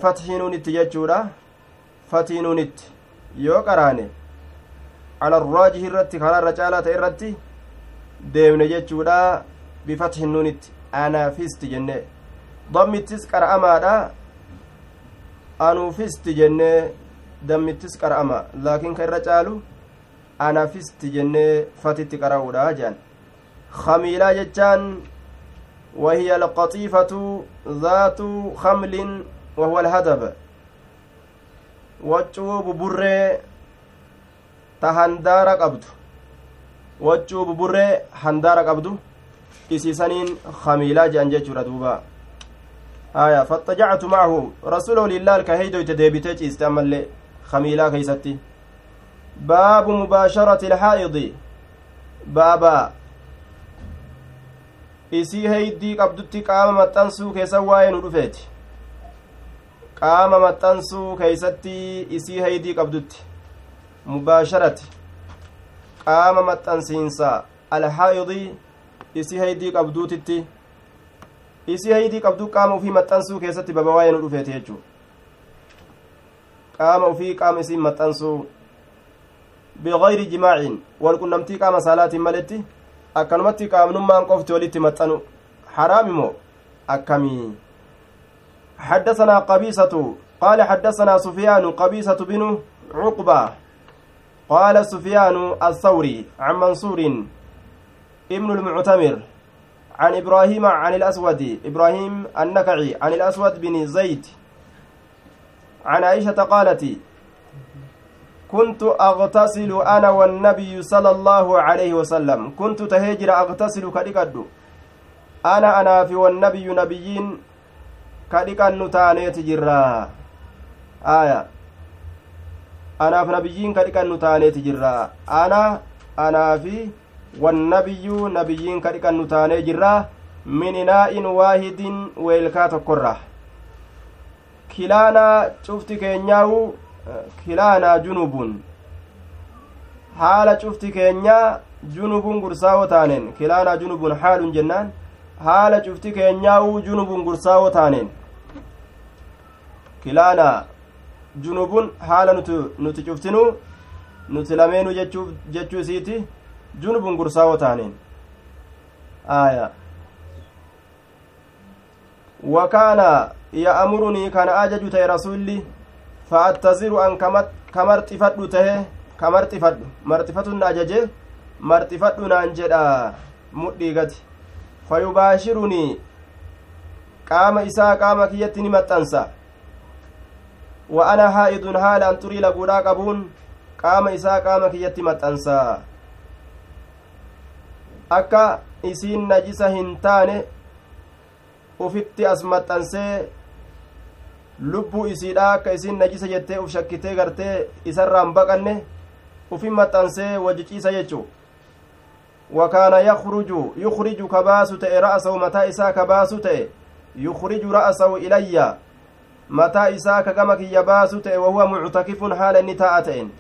A: fathii nuun itti jechuudha fatii nuun itti yoo qaraane ala arraajihi irratti karaa irra caalaa ta'e irratti deemne jechuudha bifathin nuun itti anafisti jenne dammittis qara'amaadha anuufisti jennee dammittis qara'ama laakiin ka irra caalu anafisti jennee fatitti qara'uudha jedhan خميلا جتان وهي القطيفة ذات خمل وهو الهدب handaara qabdu waccuu buburree handaara qabdu isiisaniin khamiilaa jedhan jechuudha duuba haya faxajactu macahu rasuula lillaal ka heydoyte deebitee ciiste ammallee khamiilaa keeysatti baabu mubaasharati ilhaa'idi baaba isii heeydii qabdutti qaama maxxansuu keessa waa'ee nu dhufeeti. Qaama maxxansuu keeysatti isii heeydii qabdutti. Mubaasharati. Qaama maxxansiinsa alhaa'idii isii heeydii qabduutitti. Isii heeydii qabduu qaama ufii maxxansuu keessatti baba waa'ee nu dhufeeti jechuu qaama ufii qaama isiin maxxansuu. Bigayri jimaacin walqunnamtii qaama saalaatiin maletti akkanumatti qaamnummaan qofti walitti maxxanu. حرام مو أكمي حدثنا قبيصة قال حدثنا سفيان قبيصة بن عقبة قال سفيان الثوري عن منصور ابن المعتمر عن إبراهيم عن الأسود إبراهيم النكعي عن الأسود بن زيد عن عائشة قالت كنت أغتسل أنا والنبي صلى الله عليه وسلم. كنت تهجر أغتسل كدقد أنا أنا في والنبي نبيين كدقن تانيت جرا. آية. أنا في نبيين كدقن تانيت جرا. أنا أنا في والنبي نبيين كدقن تاني جرا. من إناء واحد ويلكات كرة كلانا شفت كينياو kilaanaa junubun haala cufti keenya junubun gursaawoo taaneen kilaanaa junubun haalun jennaan haala cufti keenyaa'uu junubun gursaawoo taaneen kilaanaa junubun haala nuti cuftinuu nuti lameenu jechuu isiiti junubun gursaawoo taaneen aaya wakaana ya'murunii kana ajaju ta'e rasulli fa'attaziru an kamarxifadhu tahe kamarxifadhu marxifatun ajaje marxifadhu naan jedha mudhii gati fayubaashirunii qaama isaa qaama kiyyatti ni maxxansa wa ana haa'idun haala an xurii laguudhaa qabuun qaama isaa qaama kiyyatti maxxansa akka isiin najisa hin taane ufitti as maxxansee lubbuu isiidha akka isin najisa jettee uf shakkitee gartee isarraan baqanne ufin maxxansee wajjiciisa jechuu wakaana yakruju yukriju kabaasu ta'e ra'asahu mataa isaa kabaasu ta'e yukriju ra'asahu ilayya mataa isaa ka gama kiyya baasu ta'e wahuwa muctakifun haala inni taa'a ta'en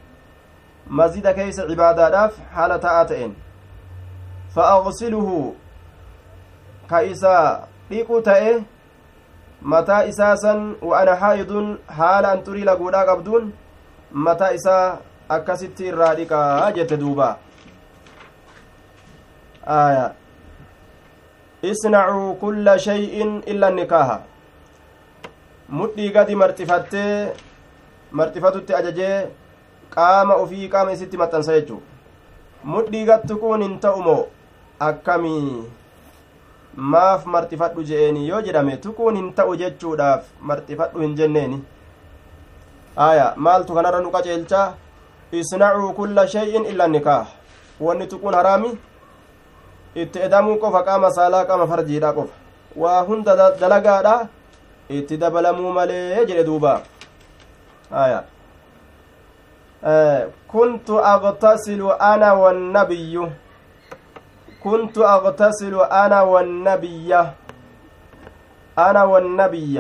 A: mazida keeysa cibaadaadhaaf haala taa'a ta'en fa agsiluhu ka isa dhiqu ta'e mataa isaa san wa ana haayidun haala an xurii laguudhaa qabduun mataa isaa akkasitti irraa dhiqaa jette duuba aya isnacuu kulla shay'in illa nikaaha mudhii gadi marxifattee marxifatutti ajajee qaama ufii qaama isitti maxxansa jechuu mudhii gattu kun hin ta'umoo akkamii maaf marxifadhu je'eeni yoo jedhame tuquun hin ta'u jechuudhaaf marxifadhu hin jenneeni aya maaltu kanarra nu qaceelchaa isnacuu kulla shay'in illa nikaah wanni tuquun haraami itti edamuu qofa qaama saalaa qaama farjiidha qofa waa hunda dalagaadha itti dabalamuu malee jedhe duuba aya kuntu agtasilu ana wannabiyyu كنت أغتسل أنا والنبي. أنا والنبي.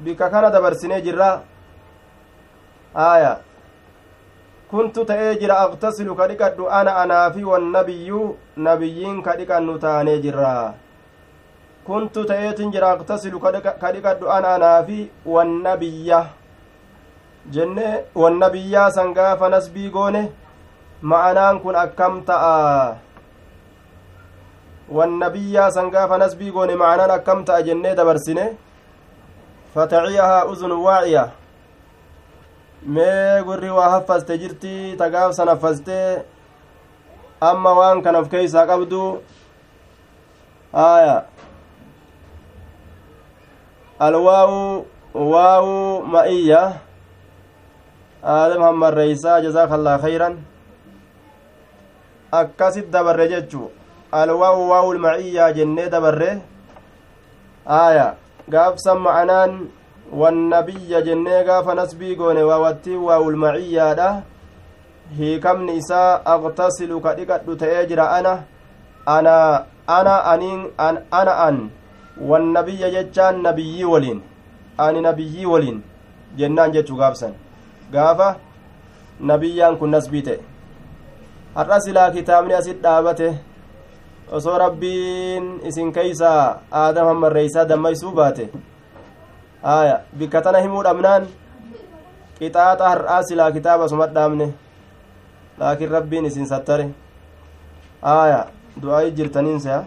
A: بك كان دبرسني جرا آية. كنت تأجر أغتسل كدكد أنا أنا في والنبي. نبيين كدكد نتاني جرا كنت تأتنجر أغتسل كدكد أنا أنا في والنبي. wannabiyyaa san gaafa nasbii goone ma'anaan kun akkam ta'a nasbii goone ma'anaan akkam ta'a jennee dabarsine fataciyahaa uzunu waaciya mee gurri waa haffaste jirti tagaaf san haffaste amma waan kan of keeysaa qabdu aya alwaawu waawu ma'iyya aadam hammarreeysaa jazaaka allaa khayran akkasit dabarre jechuu alwaawu waawul maciyyaa jennee dabarre. Aaya gaafsan ma'anaan wannabiyya jennee gaafa nasbii goone waawattii waawul maciyyaadha hiikamni isaa aqtasilu ka dhiqadhu ta'ee jira ana ana ana aniin an ana an wannabiyya jechaan nabiyyii waliin ani nabiyyii waliin jennaan jechuu gaafsan. Gaafa nabiyyaan kun nasbii ta'e. Har'a silaa kitaabni asit dhaabate osoo rabbiin isin keeysaa aadam hammarreeysaa dammaysuu baate aya bikka tana himuu dhabnaan qixaaxa har'aa silaa kitaaba sumat dhaabne laakiin rabbiin isin sattare aya du'aayi jirtaniinsa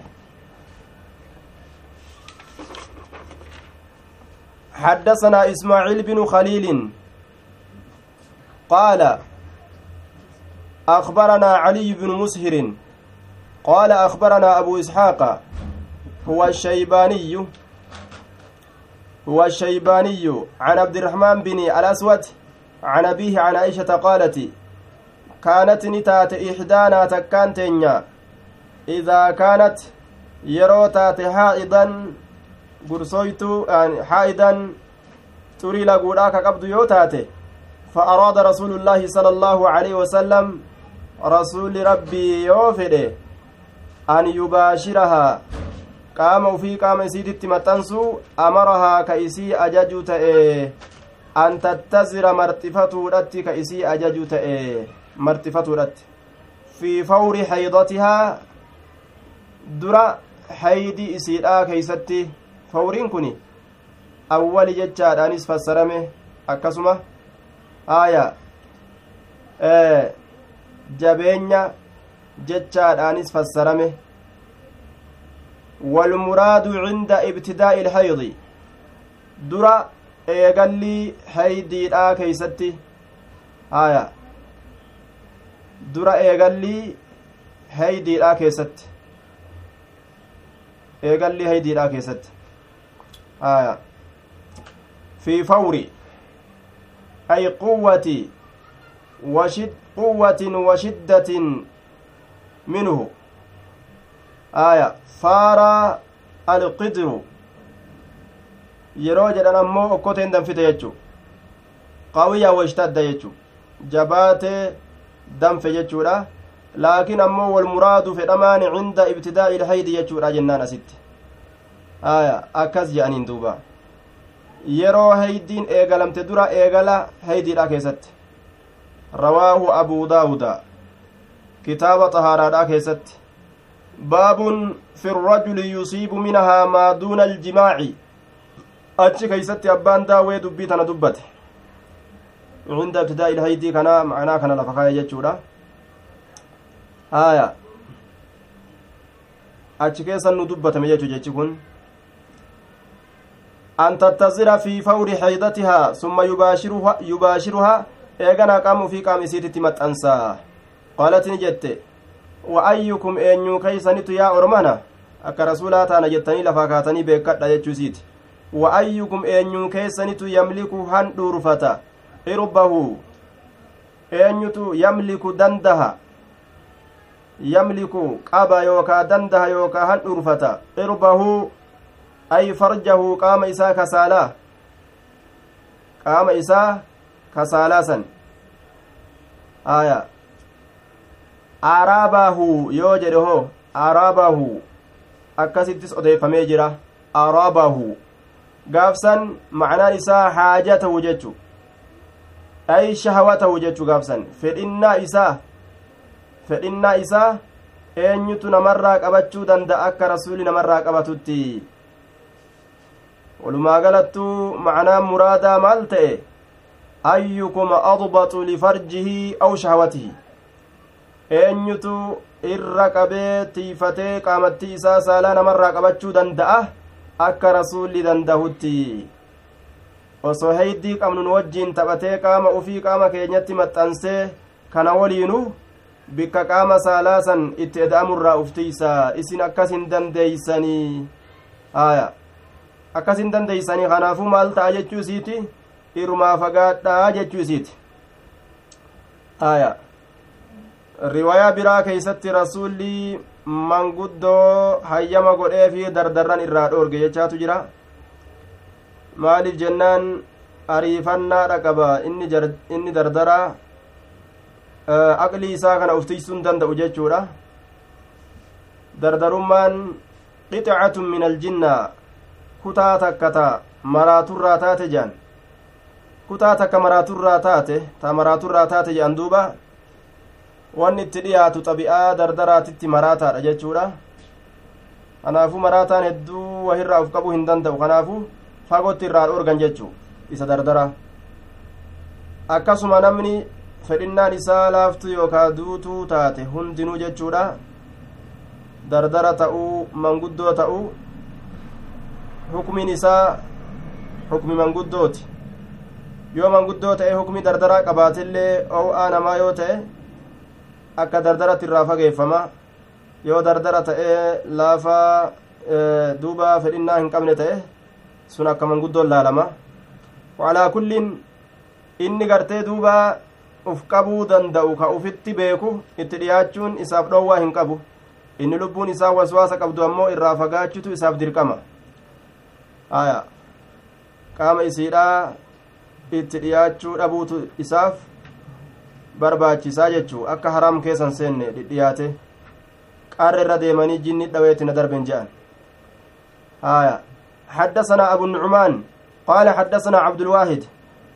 A: حدثنا إسماعيل بن خليل قال أخبرنا علي بن مسهر قال أخبرنا أبو إسحاق هو الشيباني هو الشيباني عن عبد الرحمن بن الأسود عن أبيه عن عائشة قالت كانت نتات إحدانا تكان تنيا إذا كانت gursoytu haa'idan xurii laguudhaa ka qabdu yoo taate فأراد رسول الله صلى الله عليه وسلم رسول ربي يوفده أن يباشرها qaama ufii qaama isiititti maxxansu amarahaa ka isii ajaju ta'e an tattazira marxifatuudhatti ka isii ajaju ta'e marxifatuudhatti fi fawri haydatihaa dura haydi isiidhaa keeysatti fawriin kun awwali jechaadhaanis fassarame akkasuma aya jabeenya jechaadhaanis fassarame والمراد عند ابتداء الحيض درا eegallii haydiidhaa keeysatti haya dura eegallii haydiidhaa keessatti eegallii haydiidhaa keessatti haya fi fawri ay quwwati washid quwwatin washiddatin minhu aya faara alqidru yeroo jedhan ammoo okkoteen danfite jechu qawiyyaa washtadda jechu jabaatee danfe jechuudha laakiin ammoo walmuraadu fedhamaan cinda ibtidaa'i ilhaydi jechuudha jennaan asitti aya akkas je'aniin duuba yeroo haydiin eegalamte dura eegala haydiidha keessatti rawaahu abuu daawuda kitaaba xahaaraadhaa keessatti baabun fi الرجل يصيب منها ما دون الجماع keeysatti abbaan daawee dubbii tana dubbate cinda ibtidaa'i ilhaydii kana macnaa kana lafa kaa'e jechuudha haya achi keessan nu dubbatame jechu jechi kun an tattazira fi fawri haydatihaa summa yubaashiruhaa eeganaa qaama ufii qaama isiititti maxxansaa qaalati ni jette wa ayyukum eenyuu keeysanitu yaa ormana? Akka rasuulaa taana jettanii lafaa kaatanii beekadha jechuu isiiti wa ayyukum eenyuu keessanitu yamliku han dhuurfata irbahu eenyutu yamliku dandaha? Yamliku qaba yookaa dandaha yookaa han dhuurfata irbahu ay farjahu qaama isaa kasaalaa? Qaama isaa kasaalaa san. Aya aaraabahu yoo jedhe hoo aaraabahu akkasittis odeeffamee jira aaraabahu gaafsan macnaan isaa haajatahu jechu ay shahawatahu jechu gaafsan fedhinnaa isaa fedhinnaa isaa eenyutu namarraa qabachuu danda'a akka rasuuli namarraa qabatutti walumaa macnaan muraadaa maal ta'e ayyukum adbaxu lifarjihi aw shahawatihi eenyutu irra qabee tiifatee qaamattii isaa saalaa namarraa qabachuu danda'a? Akka rasuulli dandahutti. Osoo heeydii qabnu nu wajjiin taphatee qaama ufii qaama keenyatti maxxansee kana waliinu bikka qaama saalaa san itti eda'amurraa uftiisa isin akkas hin dandeeysanii? Haya akkas hin dandeeysanii? Kanaafuu maal ta'a jechuu isiiti? Irumaa fagaadhaa jechuu isiiti. Aya riwaayaa biraa keeysatti rasuulli manguddoo hayyama godhee fi dardarran irraa dhoorge jechaatu jira. Maaliif jennaan ariifannaadha qaba? Inni inni dardaraa aqlii isaa kana uftiisuu hin danda'u jechuudha. Dardarummaan qixacatun min aljinna kutaa takka ta maraaturraa taate jedhan kutaa takka maraaturraa taate ta maraaturraa taate jedhan duuba wanni itti dhiyaatu xabi'aa dardaraatitti maraataadha jechuudha. Kanaafuu maraataan hedduu wahirraa uf qabuu hin danda'u. Kanaafuu fagootti irraa dhoorgan jechuu isa dardara. Akkasuma namni fedhinnaan isaa laaftu yookaa duutuu taate hundinuu jechuudha. Dardara ta'uu manguddoo ta'uu hukmiin isaa hukmi manguddooti. Yoo manguddoo ta'e hukmi dardaraa qabaatillee oo'aa namaa yoo ta'e akka dardaratti irraa fageeffama. Yoo dardara ta'e laafaa duuba fedhinnaa hin qabne ta'e sun akka manguddoon laalama. Walaa kulliin inni gartee duuba uf qabuu danda'u ka ufitti beeku itti dhiyaachuun isaaf dhoowwaa hin qabu. Inni lubbuun isaa waswaasa qabdu ammoo irraa fagaachutu isaaf dirqama. Aya. Qaama isiidhaa itti dhiyaachuu dhabuutu isaaf barbaachisaa jechuu akka haraam keessan seenne dhidhiyaate qarra irra deemanii jinni dhaweetti na darben je'an. Haya حدثنا أبو النعمان قال حدثنا عبد الواحد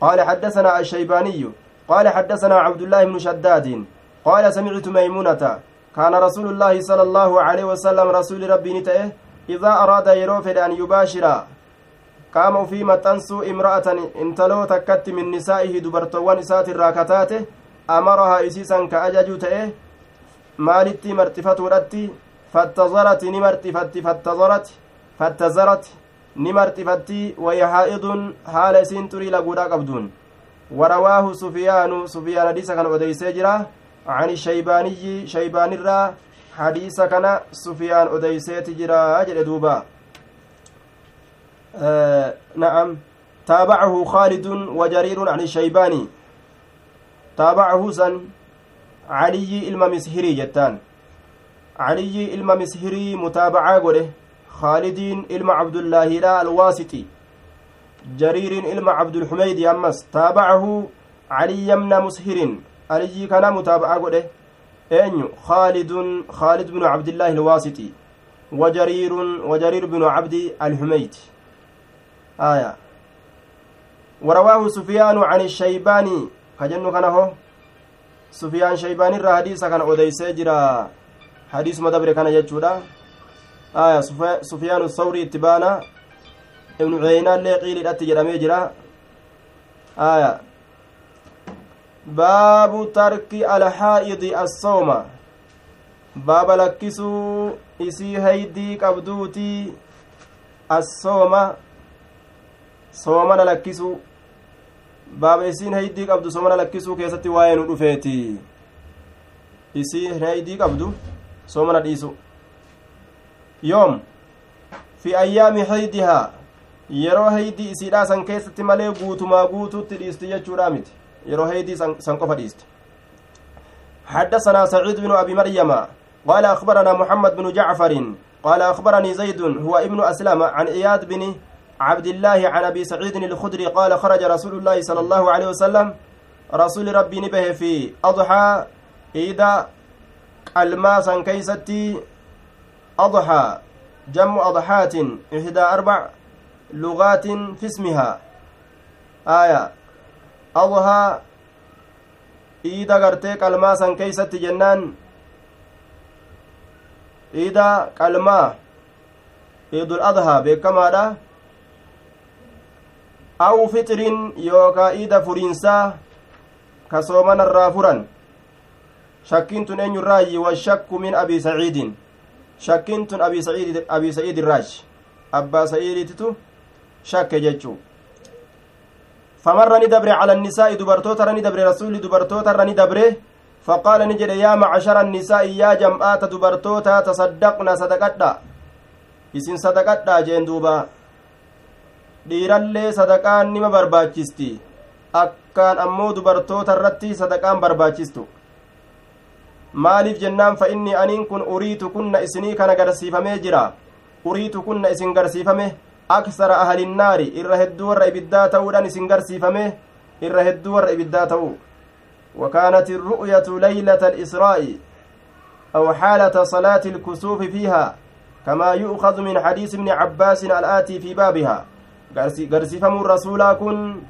A: قال حدثنا الشيباني قال حدثنا عبد الله بن شداد قال سمعت ميمونة كان رسول الله صلى الله عليه وسلم رسول ربي نتئه إذا أراد يروفد أن يباشر قام في متنسو امرأة انتلو تكت من نسائه دبرتوان إسات الراكتات أمرها إسيسا كأجج تئه maalitti marxifatuudhatti fattazarati ni marxifatti fattazarati fattazarati ni marxifatti wayahaa'idun haala isiin xurii laguudhaa qabduun warawaahu sufiyaanu sufiyaan hadiisa kana odeysee jira عن الشيباني شيبان الرا حديث كان سفيان أديسيت جرا جل دوبا آه نعم تابعه خالد وجرير عن الشيباني تابعه سن علي إلما مسهري جتان. علي إلما مسهري متابعة قوله خالدين إلما عبد الله لا الواسطي. جرير إلما عبد الحميد أمس تابعه علي يمنى مسهر علي كان متابعة قوله أين خالد خالد بن عبد الله الواسطي. وجرير وجرير بن عبد الحميد. آية. ورواه سفيان عن الشيباني كجنو كان هو sufiyaan shaybaanirraa hadiisa kana odeysee jira hadiisuma dabre kana jechuudha aya sufyaanu sawrii itti baana ibnu cuyeynaallee qiiliidhatti jedhamee jira aya baabu tarki alhaa'idi assooma baaba lakkisuu isii haydii qabduuti assooma soomana lakkisuu baaba isiin haydii qabdu soomana lakkisuu keessatti waa'ee nu dhufeeti isii haydii qabdu soomana dhiisu yoom fi ayyaami haydihaa yeroo haydii isiidhaa san keessatti malee guutumaa guutuutti dhiisti jechuudha miti yeroo haydii san qofa dhiiste حدثنا سعيد بن أبي مريم قال أخبرنا محمد بن جعفر قال أخبرني زيد هو ابن أسلم عن إياد بن عبد الله عن أبي سعيد الخدري قال خرج رسول الله صلى الله عليه وسلم. رسول ربي نبه في أضحى إذا الماسا كيستي أضحى جمع أضحات إحدى أربع لغات في اسمها. آية. أضحى إذا قرتك الماسا كيستي جنان. إذا قلما عيد الأضحى أو فطر يوكا إذا فرنسا كسومنا الرافرا شكنت أن يراي والشك من أبي سعيد شكنت أبي سعيد أبي سعيد الراج أبا سعيد تتو شك جتشو فمر ندبر على النساء دبرتوتا ندبر رسول دبرتوتا ندبره فقال نجد يا معشر النساء يا جمعات دبرتوتا تصدقنا صدقتا isin sadaqadhaa jeen duuba. Dhiirallee sadaqaan nima barbaachisti akkaan ammoo dubartoota irratti sadaqaan barbaachistu maaliif jennaan fa inni aniin kun uriitu kunna isinii kana garsiifamee jira uriitu kunna isin garsiifame aksara ahalinnaari irra hedduu warra ibiddaa ta'uudhaan isin garsiifame irra hedduu warra ibiddaa ta'u وكانت الرؤية ليلة الإسراء أو حالة صلاة الكسوف فيها كما يؤخذ من حديث ابن عباس الآتي في بابها كن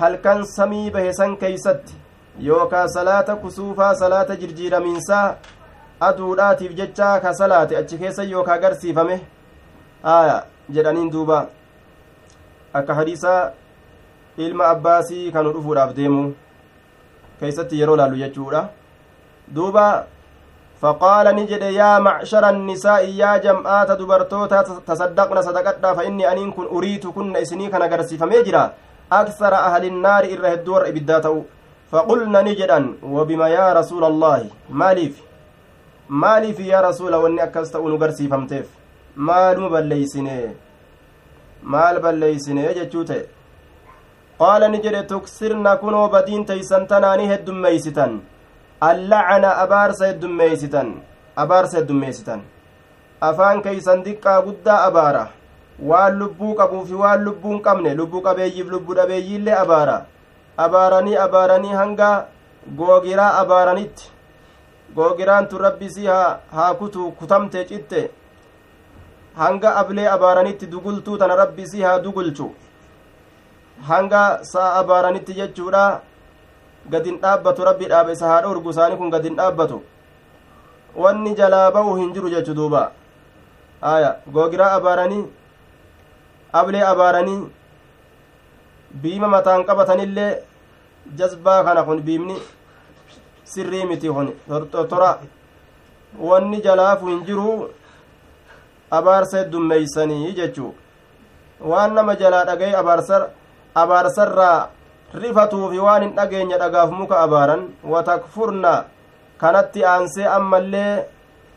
A: هل كان سمي بهسن كيست يوكا صلاة كسوفا صلاة جرجير منسا aduudhaatiif jecha ka salaate achi keessa yookaa garsiifame aya jedhaniin duuba akka hadiisa ilma abbaasii kanu dhufuudhaaf deemu keeysatti yeroo laallu jechuudha duuba فقال نجد يا معشر النساء يا جمعات دبرتوتا تصدقنا صدقتنا فإني أنين كن أريد كن إسني كان قرسي فميجرا أكثر أهل النار إره الدور إبداته. فقلنا نجدا وبما يا رسول الله؟ مالف مالف يا رسول وإني أكست أنو قرسي فمتف مال مبليسني مال بليسني جتشوته. قال نجد تكسرنا كنو بدين تيسنتناني هد ميستن allacana abaarsa heddummeeysitan abaarsa heddummeeysitan afaan keeysan diqqaa guddaa abaara. Waan lubbuu qabuu fi waan lubbuu hin qabne lubbuu qabeeyyiif lubbuu dhabeeyyiillee abaara. Abaaranii abaaranii hanga googiraa abaaranitti. Googiraan tun rabbisii haa kutu kutamte citte. Hanga ablee abaaranitti dugultuu tana rabbisii haa dugulchu. Hanga sa'a abaaranitti jechuudha gadin dhaabbatu rabbi dhaaba isa haa dhorgu isaanii kun gadin dhaabbatu. Wanni jalaa ba'u hin jiru jechu duuba. Aya googiraa abaaranii ablee abaaranii biima mataan qabatanillee jazbaa kana kun biimni sirrii miti kun tortora wanni jalaafu hin jiru abaarsa heddummeeysanii jechuu waan nama jalaa dhagaye abaarsarraa rifatuufi waan hin dhageenya dhagaaf muka abaaran watakfurna kanatti aansee ammallee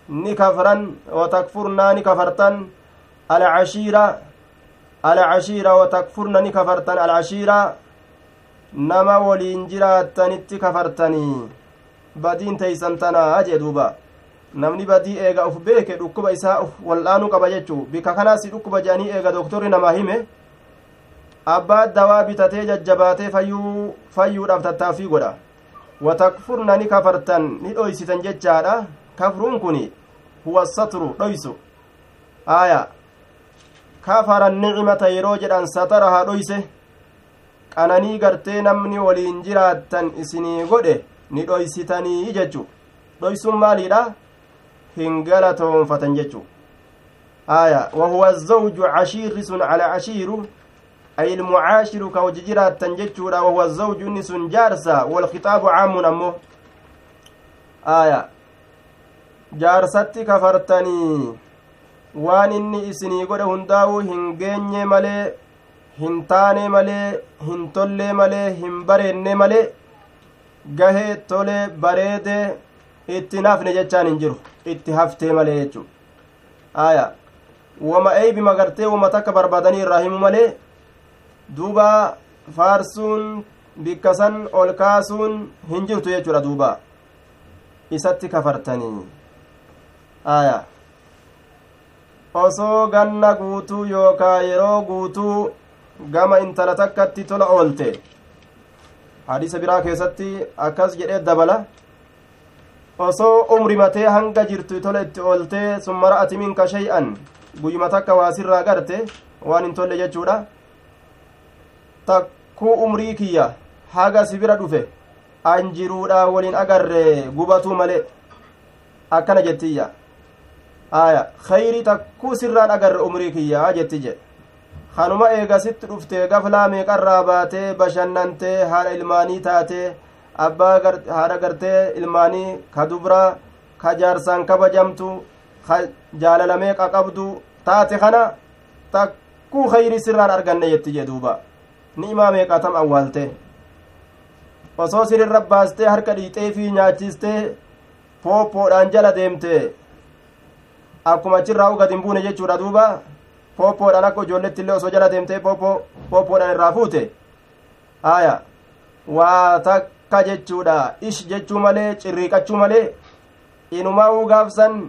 A: ni kafran watakfurnaa ni kafartan alcashiira alcashiira watakfurna ni kafartan alcashiira nama waliin jiraattanitti kafartanii badiin teeysan tanaa jee duuba. Namni badii eega uf beeke dhukkuba isaa uf wal'aanuu qaba jechuu. Bika kanaasi dhukkuba jedhanii eega doktorri namaa hime abbaa dawaa bitatee jajjabaatee fayyuu fayyuudhaaf tattaaffii godha watakfurna ni kafartan ni dhoysitan jechaadha kafruun kun huwa satru dhoysu aya kafara nicmata yeroo jedhan satarahaa dhoyse qananii gartee namni waliin jiraattan isinii godhe ni dhoysitanii jechu dhoysuun maaliidha hin galatoonfatan jechu آية وهو الزوج عشير سن على عشير أي المعاشر كوججرا تنججورا وهو الزوج نس جارسا والخطاب عام أمه آية jaarsatti kafartanii waan inni isinii godhe hundaa'u hin geenye malee hin taane malee hin tollee malee hin bareenne malee gahee tolee bareedee itti nafne jechaan hin jiru itti haftee malee jechu aya wama eeybima gartee wama takka barbaadanii irraa himu malee duuba faarsuun bikkasan ol kaasuun hin jirtu jechuudha duuba isatti kafartanii aya osoo ganna guutuu yookaa yeroo guutuu gama intala takkatti tola oolte hadiisa biraa keessatti akkas jedhee dabala osoo umrimatee hanga jirtu tola itti ooltee summa ra'ati minka shay'an guyyuma takka waasirraa garte waan hin tolle jechuudha takkuu umrii kiyya haga si bira dhufe an jiruudha waliin agarre gubatuu malee akkana jettiyya aya khayrii takkuu sirraan agarre umrii kiyyaa jetti jedhe kanuma eegasitti dhuftee gaflaa meeqarraa baatee bashannantee haadha ilmaanii taatee abbaa haadha gartee ilmaanii ka dubraa ka jaarsaan kabajamtu ka jaalala meeqa qabdu taate kana takkuu khayrii sirraan arganne jetti jee duuba ni'imaa meeqatam awwaalte osoo sirirra baastee harka dhiixee fi nyaachistee pooppoodhaan jala deemte akkuma achirraa u gad hin buune jechuudha duuba pooppoodhaan akka ijoolletti illee osoo jala deemtee pooppo pooppoodhaan irraa fuute haya waa takka jechuudha ish jechuu malee cirriiqachuu malee inumaa'uu gaafsan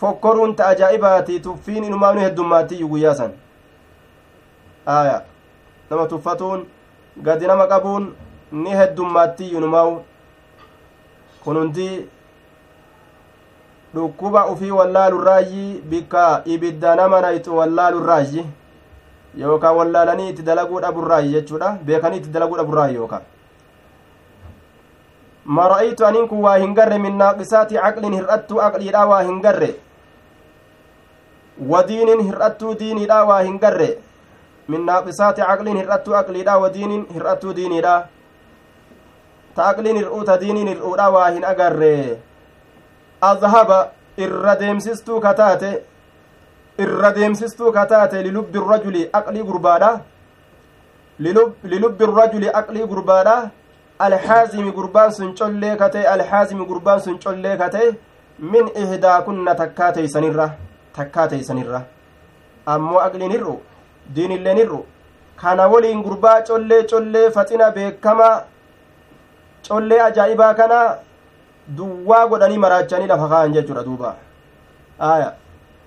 A: fokkoruun ta ajaa'ibaati tuffiin inumaa nu heddummaattiyyuu guyyaa san haya nama tuffatuun gadi nama qabuun ni heddummaattiyyuu inumaa'u kun hundi dhukkuba ufii wallaalurraayyi bikka ibidda nama nayxu wallaalurraayyi yookaan wallaalanii itti dalaguu dhaburraayyi jechuudha beekanii itti dalaguu dhaburraayyi yookaan ma ra'aytu aniin kun waa hin garre min naaqisaati caqlin hir'attuu aqliidha waa hin garre wadiinin hir'attuu diiniidha waa hin garre hir'attuu aqliidha wadiinin hir'attuu diiniidha ta aqliin hir'uu ta diiniin hir'uudha waa hin agarre azhaba irra deemsistuu kataate irra deemsistuu kataate lilubbi rajuli aqlii gurbaadha lilubbi rajuli aqlii gurbaadha alxaazimi gurbaan sun collee kate alxaazimi gurbaan sun collee kate min ihdaa kunna takkaa teeysanirra takkaa teeysanirra ammoo aqliin hir'u diinilleen hir'u. Kana waliin gurbaa collee collee faxina beekamaa collee ajaa'ibaa kana duwwaa godhanii maraachanii lafa ka'an jechuudha duuba. Aya.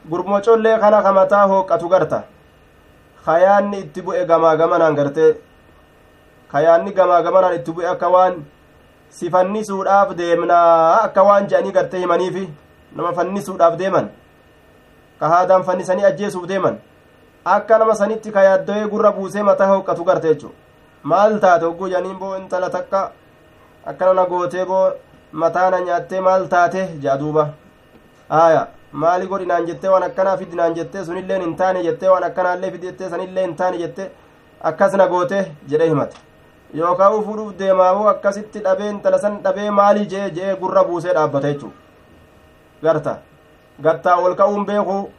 A: Gurmo collee kana kamataa hooqqatu garta. Kayaanni itti bu'e gamaa gamanaan gartee kayaanni gamaa gamanaan itti bu'e akka waan si fannisuudhaaf deemnaa akka waan je'anii gartee himaniifi nama fannisuudhaaf deeman. Ka haadaan fannisanii ajjeesuuf deeman akka nama sanitti ka yaaddo'ee gurra buusee mataa hooqqatu garte jechu maal taate? Hogguu janiin boo intala takka? Akkana na gootee boo mataana nyaattee maal taate? Jea duuba. Aya maali godhi naan jettee waan akkanaa fidi naan jettee sunilleen hin taane jettee waan akkanaallee fidi jettee sanillee hin taane jette akkas na goote jedhe himate. Yookaan u fuudhuuf deemaawoo akkasitti dhabee intala san dhabee maalii jee jee gurra buusee dhaabbata jechuu garta gattaa ol ka'uun beeku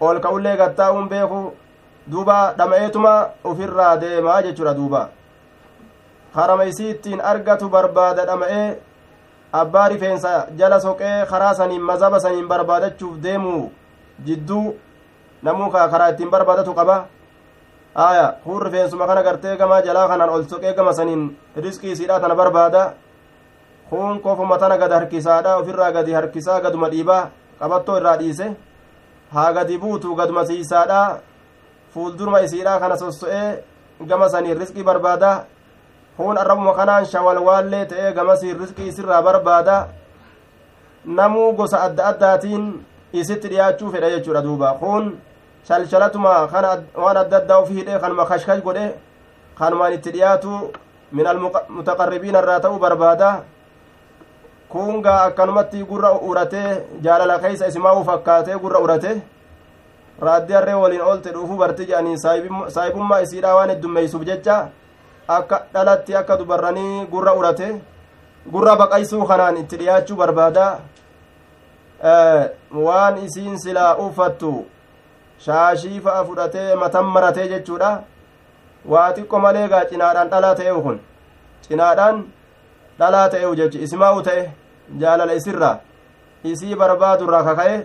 A: ol ka'ullee gattaa'uun beeku duuba dhama'eetuma ufirraa deemaa jechuudha duuba harama isii ittiin argatu barbaada dhama'ee abbaa rifeensa jala soqee karaa saniin mazaba saniin barbaadachuuf deemu jidduu namuu ka karaa ittiin barbaadatu qaba aya kun rifeensuma kana gartee gama jalaa kanaan ol soqee gama saniin riskii isiidha tana barbaada kun kofuma tana gad harkisaadha ofirraa gadi harkisaa gaduma dhiibaa qabattoo irraa dhiise haa gadi buutu gaduma siisaadha fuulduruma isiidha kana sosso'ee gama saniin riskii barbaada kun arrabuma kanaan shawalwaallee ta'ee gamasii riskii isirraa barbaada namuu gosa adda addaatiin isitti dhiyaachuu fedha jechuudha duuba kun shalshalatuma kana waan adda addaa ofii hidhee kanuma kashkash godhe kanumaan itti dhiyaatu min almutaqarribiina irraa ta'uu barbaada kun gaa akkanumatti gurra uratee jaalala keeysa isimaa'uu fakkaatee gurra urate raaddii harree waliin oolte dhuufuu barti jedhanii saahibummaa isiidhaa waan heddummeeysuuf jecha akka dhalatti akka dubarranii gurra urate gurra baqaysuu kanaan itti dhiyaachuu barbaada. Waan isiin silaa uffattu shaashii fa'a fudhatee matan maratee jechuudha. Waa xiqqo malee gaa cinaadhaan dhalaa ta'eewu kun cinaadhaan dhalaa ta'eewu jechu isimaa'u ta'e jaalala isirraa isii barbaadurraa kaka'e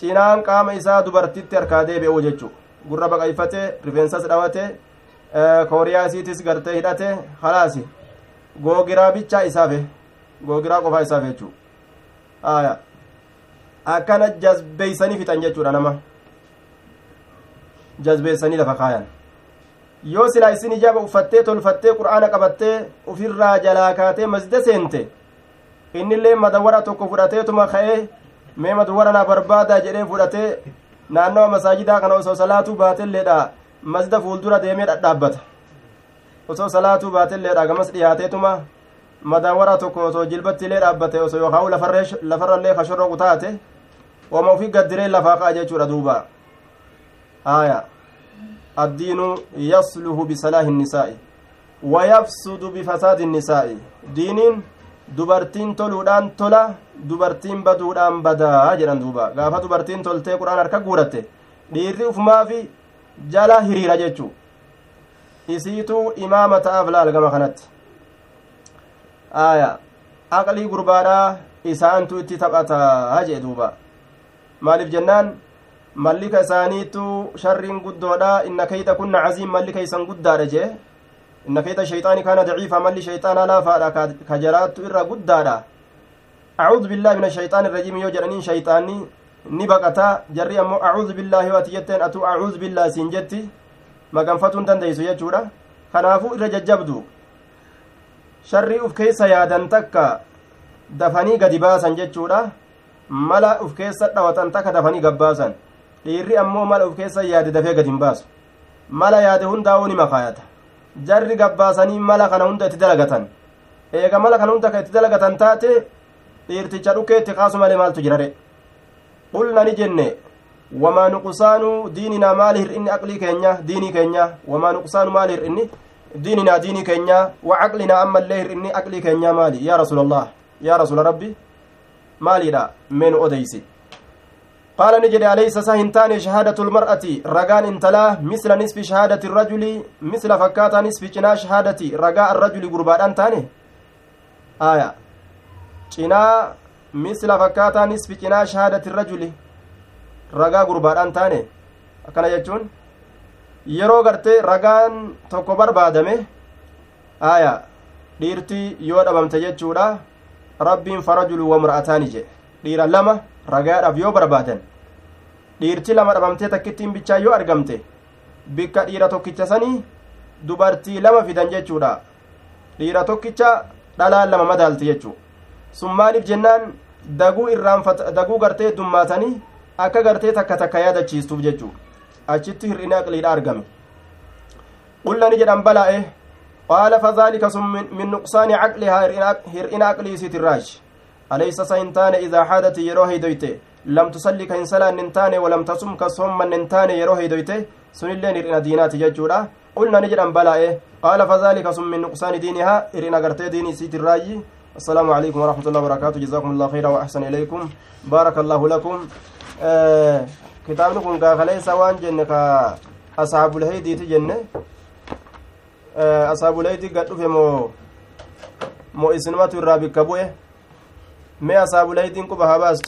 A: cinaan qaama isaa dubartitti harkaa deebi'u jechu gurra baqayfatee rifeensas dhawate kooriyaa isiitis gartee hidhate halaasi googiraa bichaa isaafe googiraa qofaa isaafe jechuu aya akkana jazbeeysanii fixan jechuudha nama jazbeessanii lafa kaayan yoo silaa isin ijaaba uffattee tolfattee qur'aana qabattee ufirraa jalaa kaatee masjida seente innillee madawwara tokko fudhateetuma ka'ee mee madawwara naa barbaadaa jedhee fudhatee naannawa masaajidaa kana osoo salaatuu baatelleedha masjida fuuldura deemee dhadhaabbata osoo salaatuu baatelleedha gamas dhiyaateetuma madawwara tokko osoo jilbattiillee dhaabbate osoo yookaan lafarrallee kashorroqu taate wama ufii gaddiree lafaa ka'a jechuudha duuba آية addiinu yasluhu bisalaahi innisaa'i wayafsudu bifasaadi innisaa'i diiniin dubartiin toluudhaan tola dubartiin baduudhaan badaa jedhan duuba gaafa dubartiin toltee quraan harka guuratte dhiirri ufumaafi jala hiriira jechuu isiituu imaama ta'aaf laal gama kanatti aya aqlii gurbaadhaa isaantu itti taphataa jee duuba maaliif jennaan mallika isaaniitu sharriin guddoodha inna kayda kunna caziim malli keeysan guddaadha jee inna kayda shayxaani kaana daciifa malli shayxaanaa laafaadha ka jaraattu irra guddaadha acuudu billaahi min ashayxaani irrajiim yoo jedhaniin shayxaanni ni baqata jarri ammoo acuudu billaahi yoo ati jetteen atuu acuudu billaahi siin jetti maganfatuun dandeeysu jechuudha kanaafuu irra jajjabdu sharrii uf keessa yaadan takka dafanii gadi baasan jechuudha mala uf keessa dhawatan takka dafanii gabbaasan dhiirri ammoo mala uf keessa yaade dafee gadi hin baasu mala yaade hundaa'uu ni makaayata jarri gabbaasanii mala kana hunda itti dalagatan eega mala kana hunda ka itti dalagatan taate dhiirticha dhukeetti kaasu malee maaltu jirare qulna ni jenne wamaa nuqsaanu diininaa maali hir'inni aqlii keenya diinii keenya wamaa nuqsaanu maali hir'inni diininaa diinii keenya wa caqlinaa ammallee hir'inni aqlii keenya maali yaa rasuulallah yaa rasuula rabbi maaliidha meen odeysi alaysa sa hin taane shahaadatu lmar'ati ragaan intalaa misla nisfi shahaadati irrajuli misla fakkaataa nisfi cinaa shahaadati ragaa arrajuli gurbaadhaan taane aya cinaa misla fakkaataa nisfi cinaa shahaadati irrajuli ragaa gurbaadhaan taane akkana jechuun yeroo gartee ragaan tokko barbaadame aya dhiirti yoo dhabamte jechuudha rabbiin farajulu wamra'ataani jedhe dhiira lama ragaadhaaf yoo barbaadan dhiirti lama dhabamtee takkittiin bichaa yoo argamte bikka dhiira tokkicha sanii dubartii lama fidan jechuudha. Dhiira tokkicha dhalaan lama madaalti jechuu. Sun maaliif jennaan? Daguu irraanfata daguu gartee dummaatanii akka gartee takka takka yaadachiistuuf jechuu. Achitti hir'ina aqliidha argame. Qullani jedhan balaa'e qaala fadaalika sun min nuqsaani caqlihaa hir'ina aqlii isiitirraash haadati yeroo heydoyte lam tusalli ka hin salaanne hin taane walam tasum ka sommanne hin taane yeroo heydoyte sunilleen hir'ina diinaati jechuudha qulna ni jedhan balaa'e qaala fadaalika sun min nuqsaani diinihaa hir'ina gartee diini isiitirraayyi السلام عليكم ورحمة الله وبركاته جزاكم الله خيرا وأحسن إليكم بارك الله لكم آه kun gaakaleessa waan jenne ka asaabulheydiiti jenne asaabulheydi gad dhufe moo moo isinumatu irraa bikka bu'e mee asaabulheydiin quba haa baastu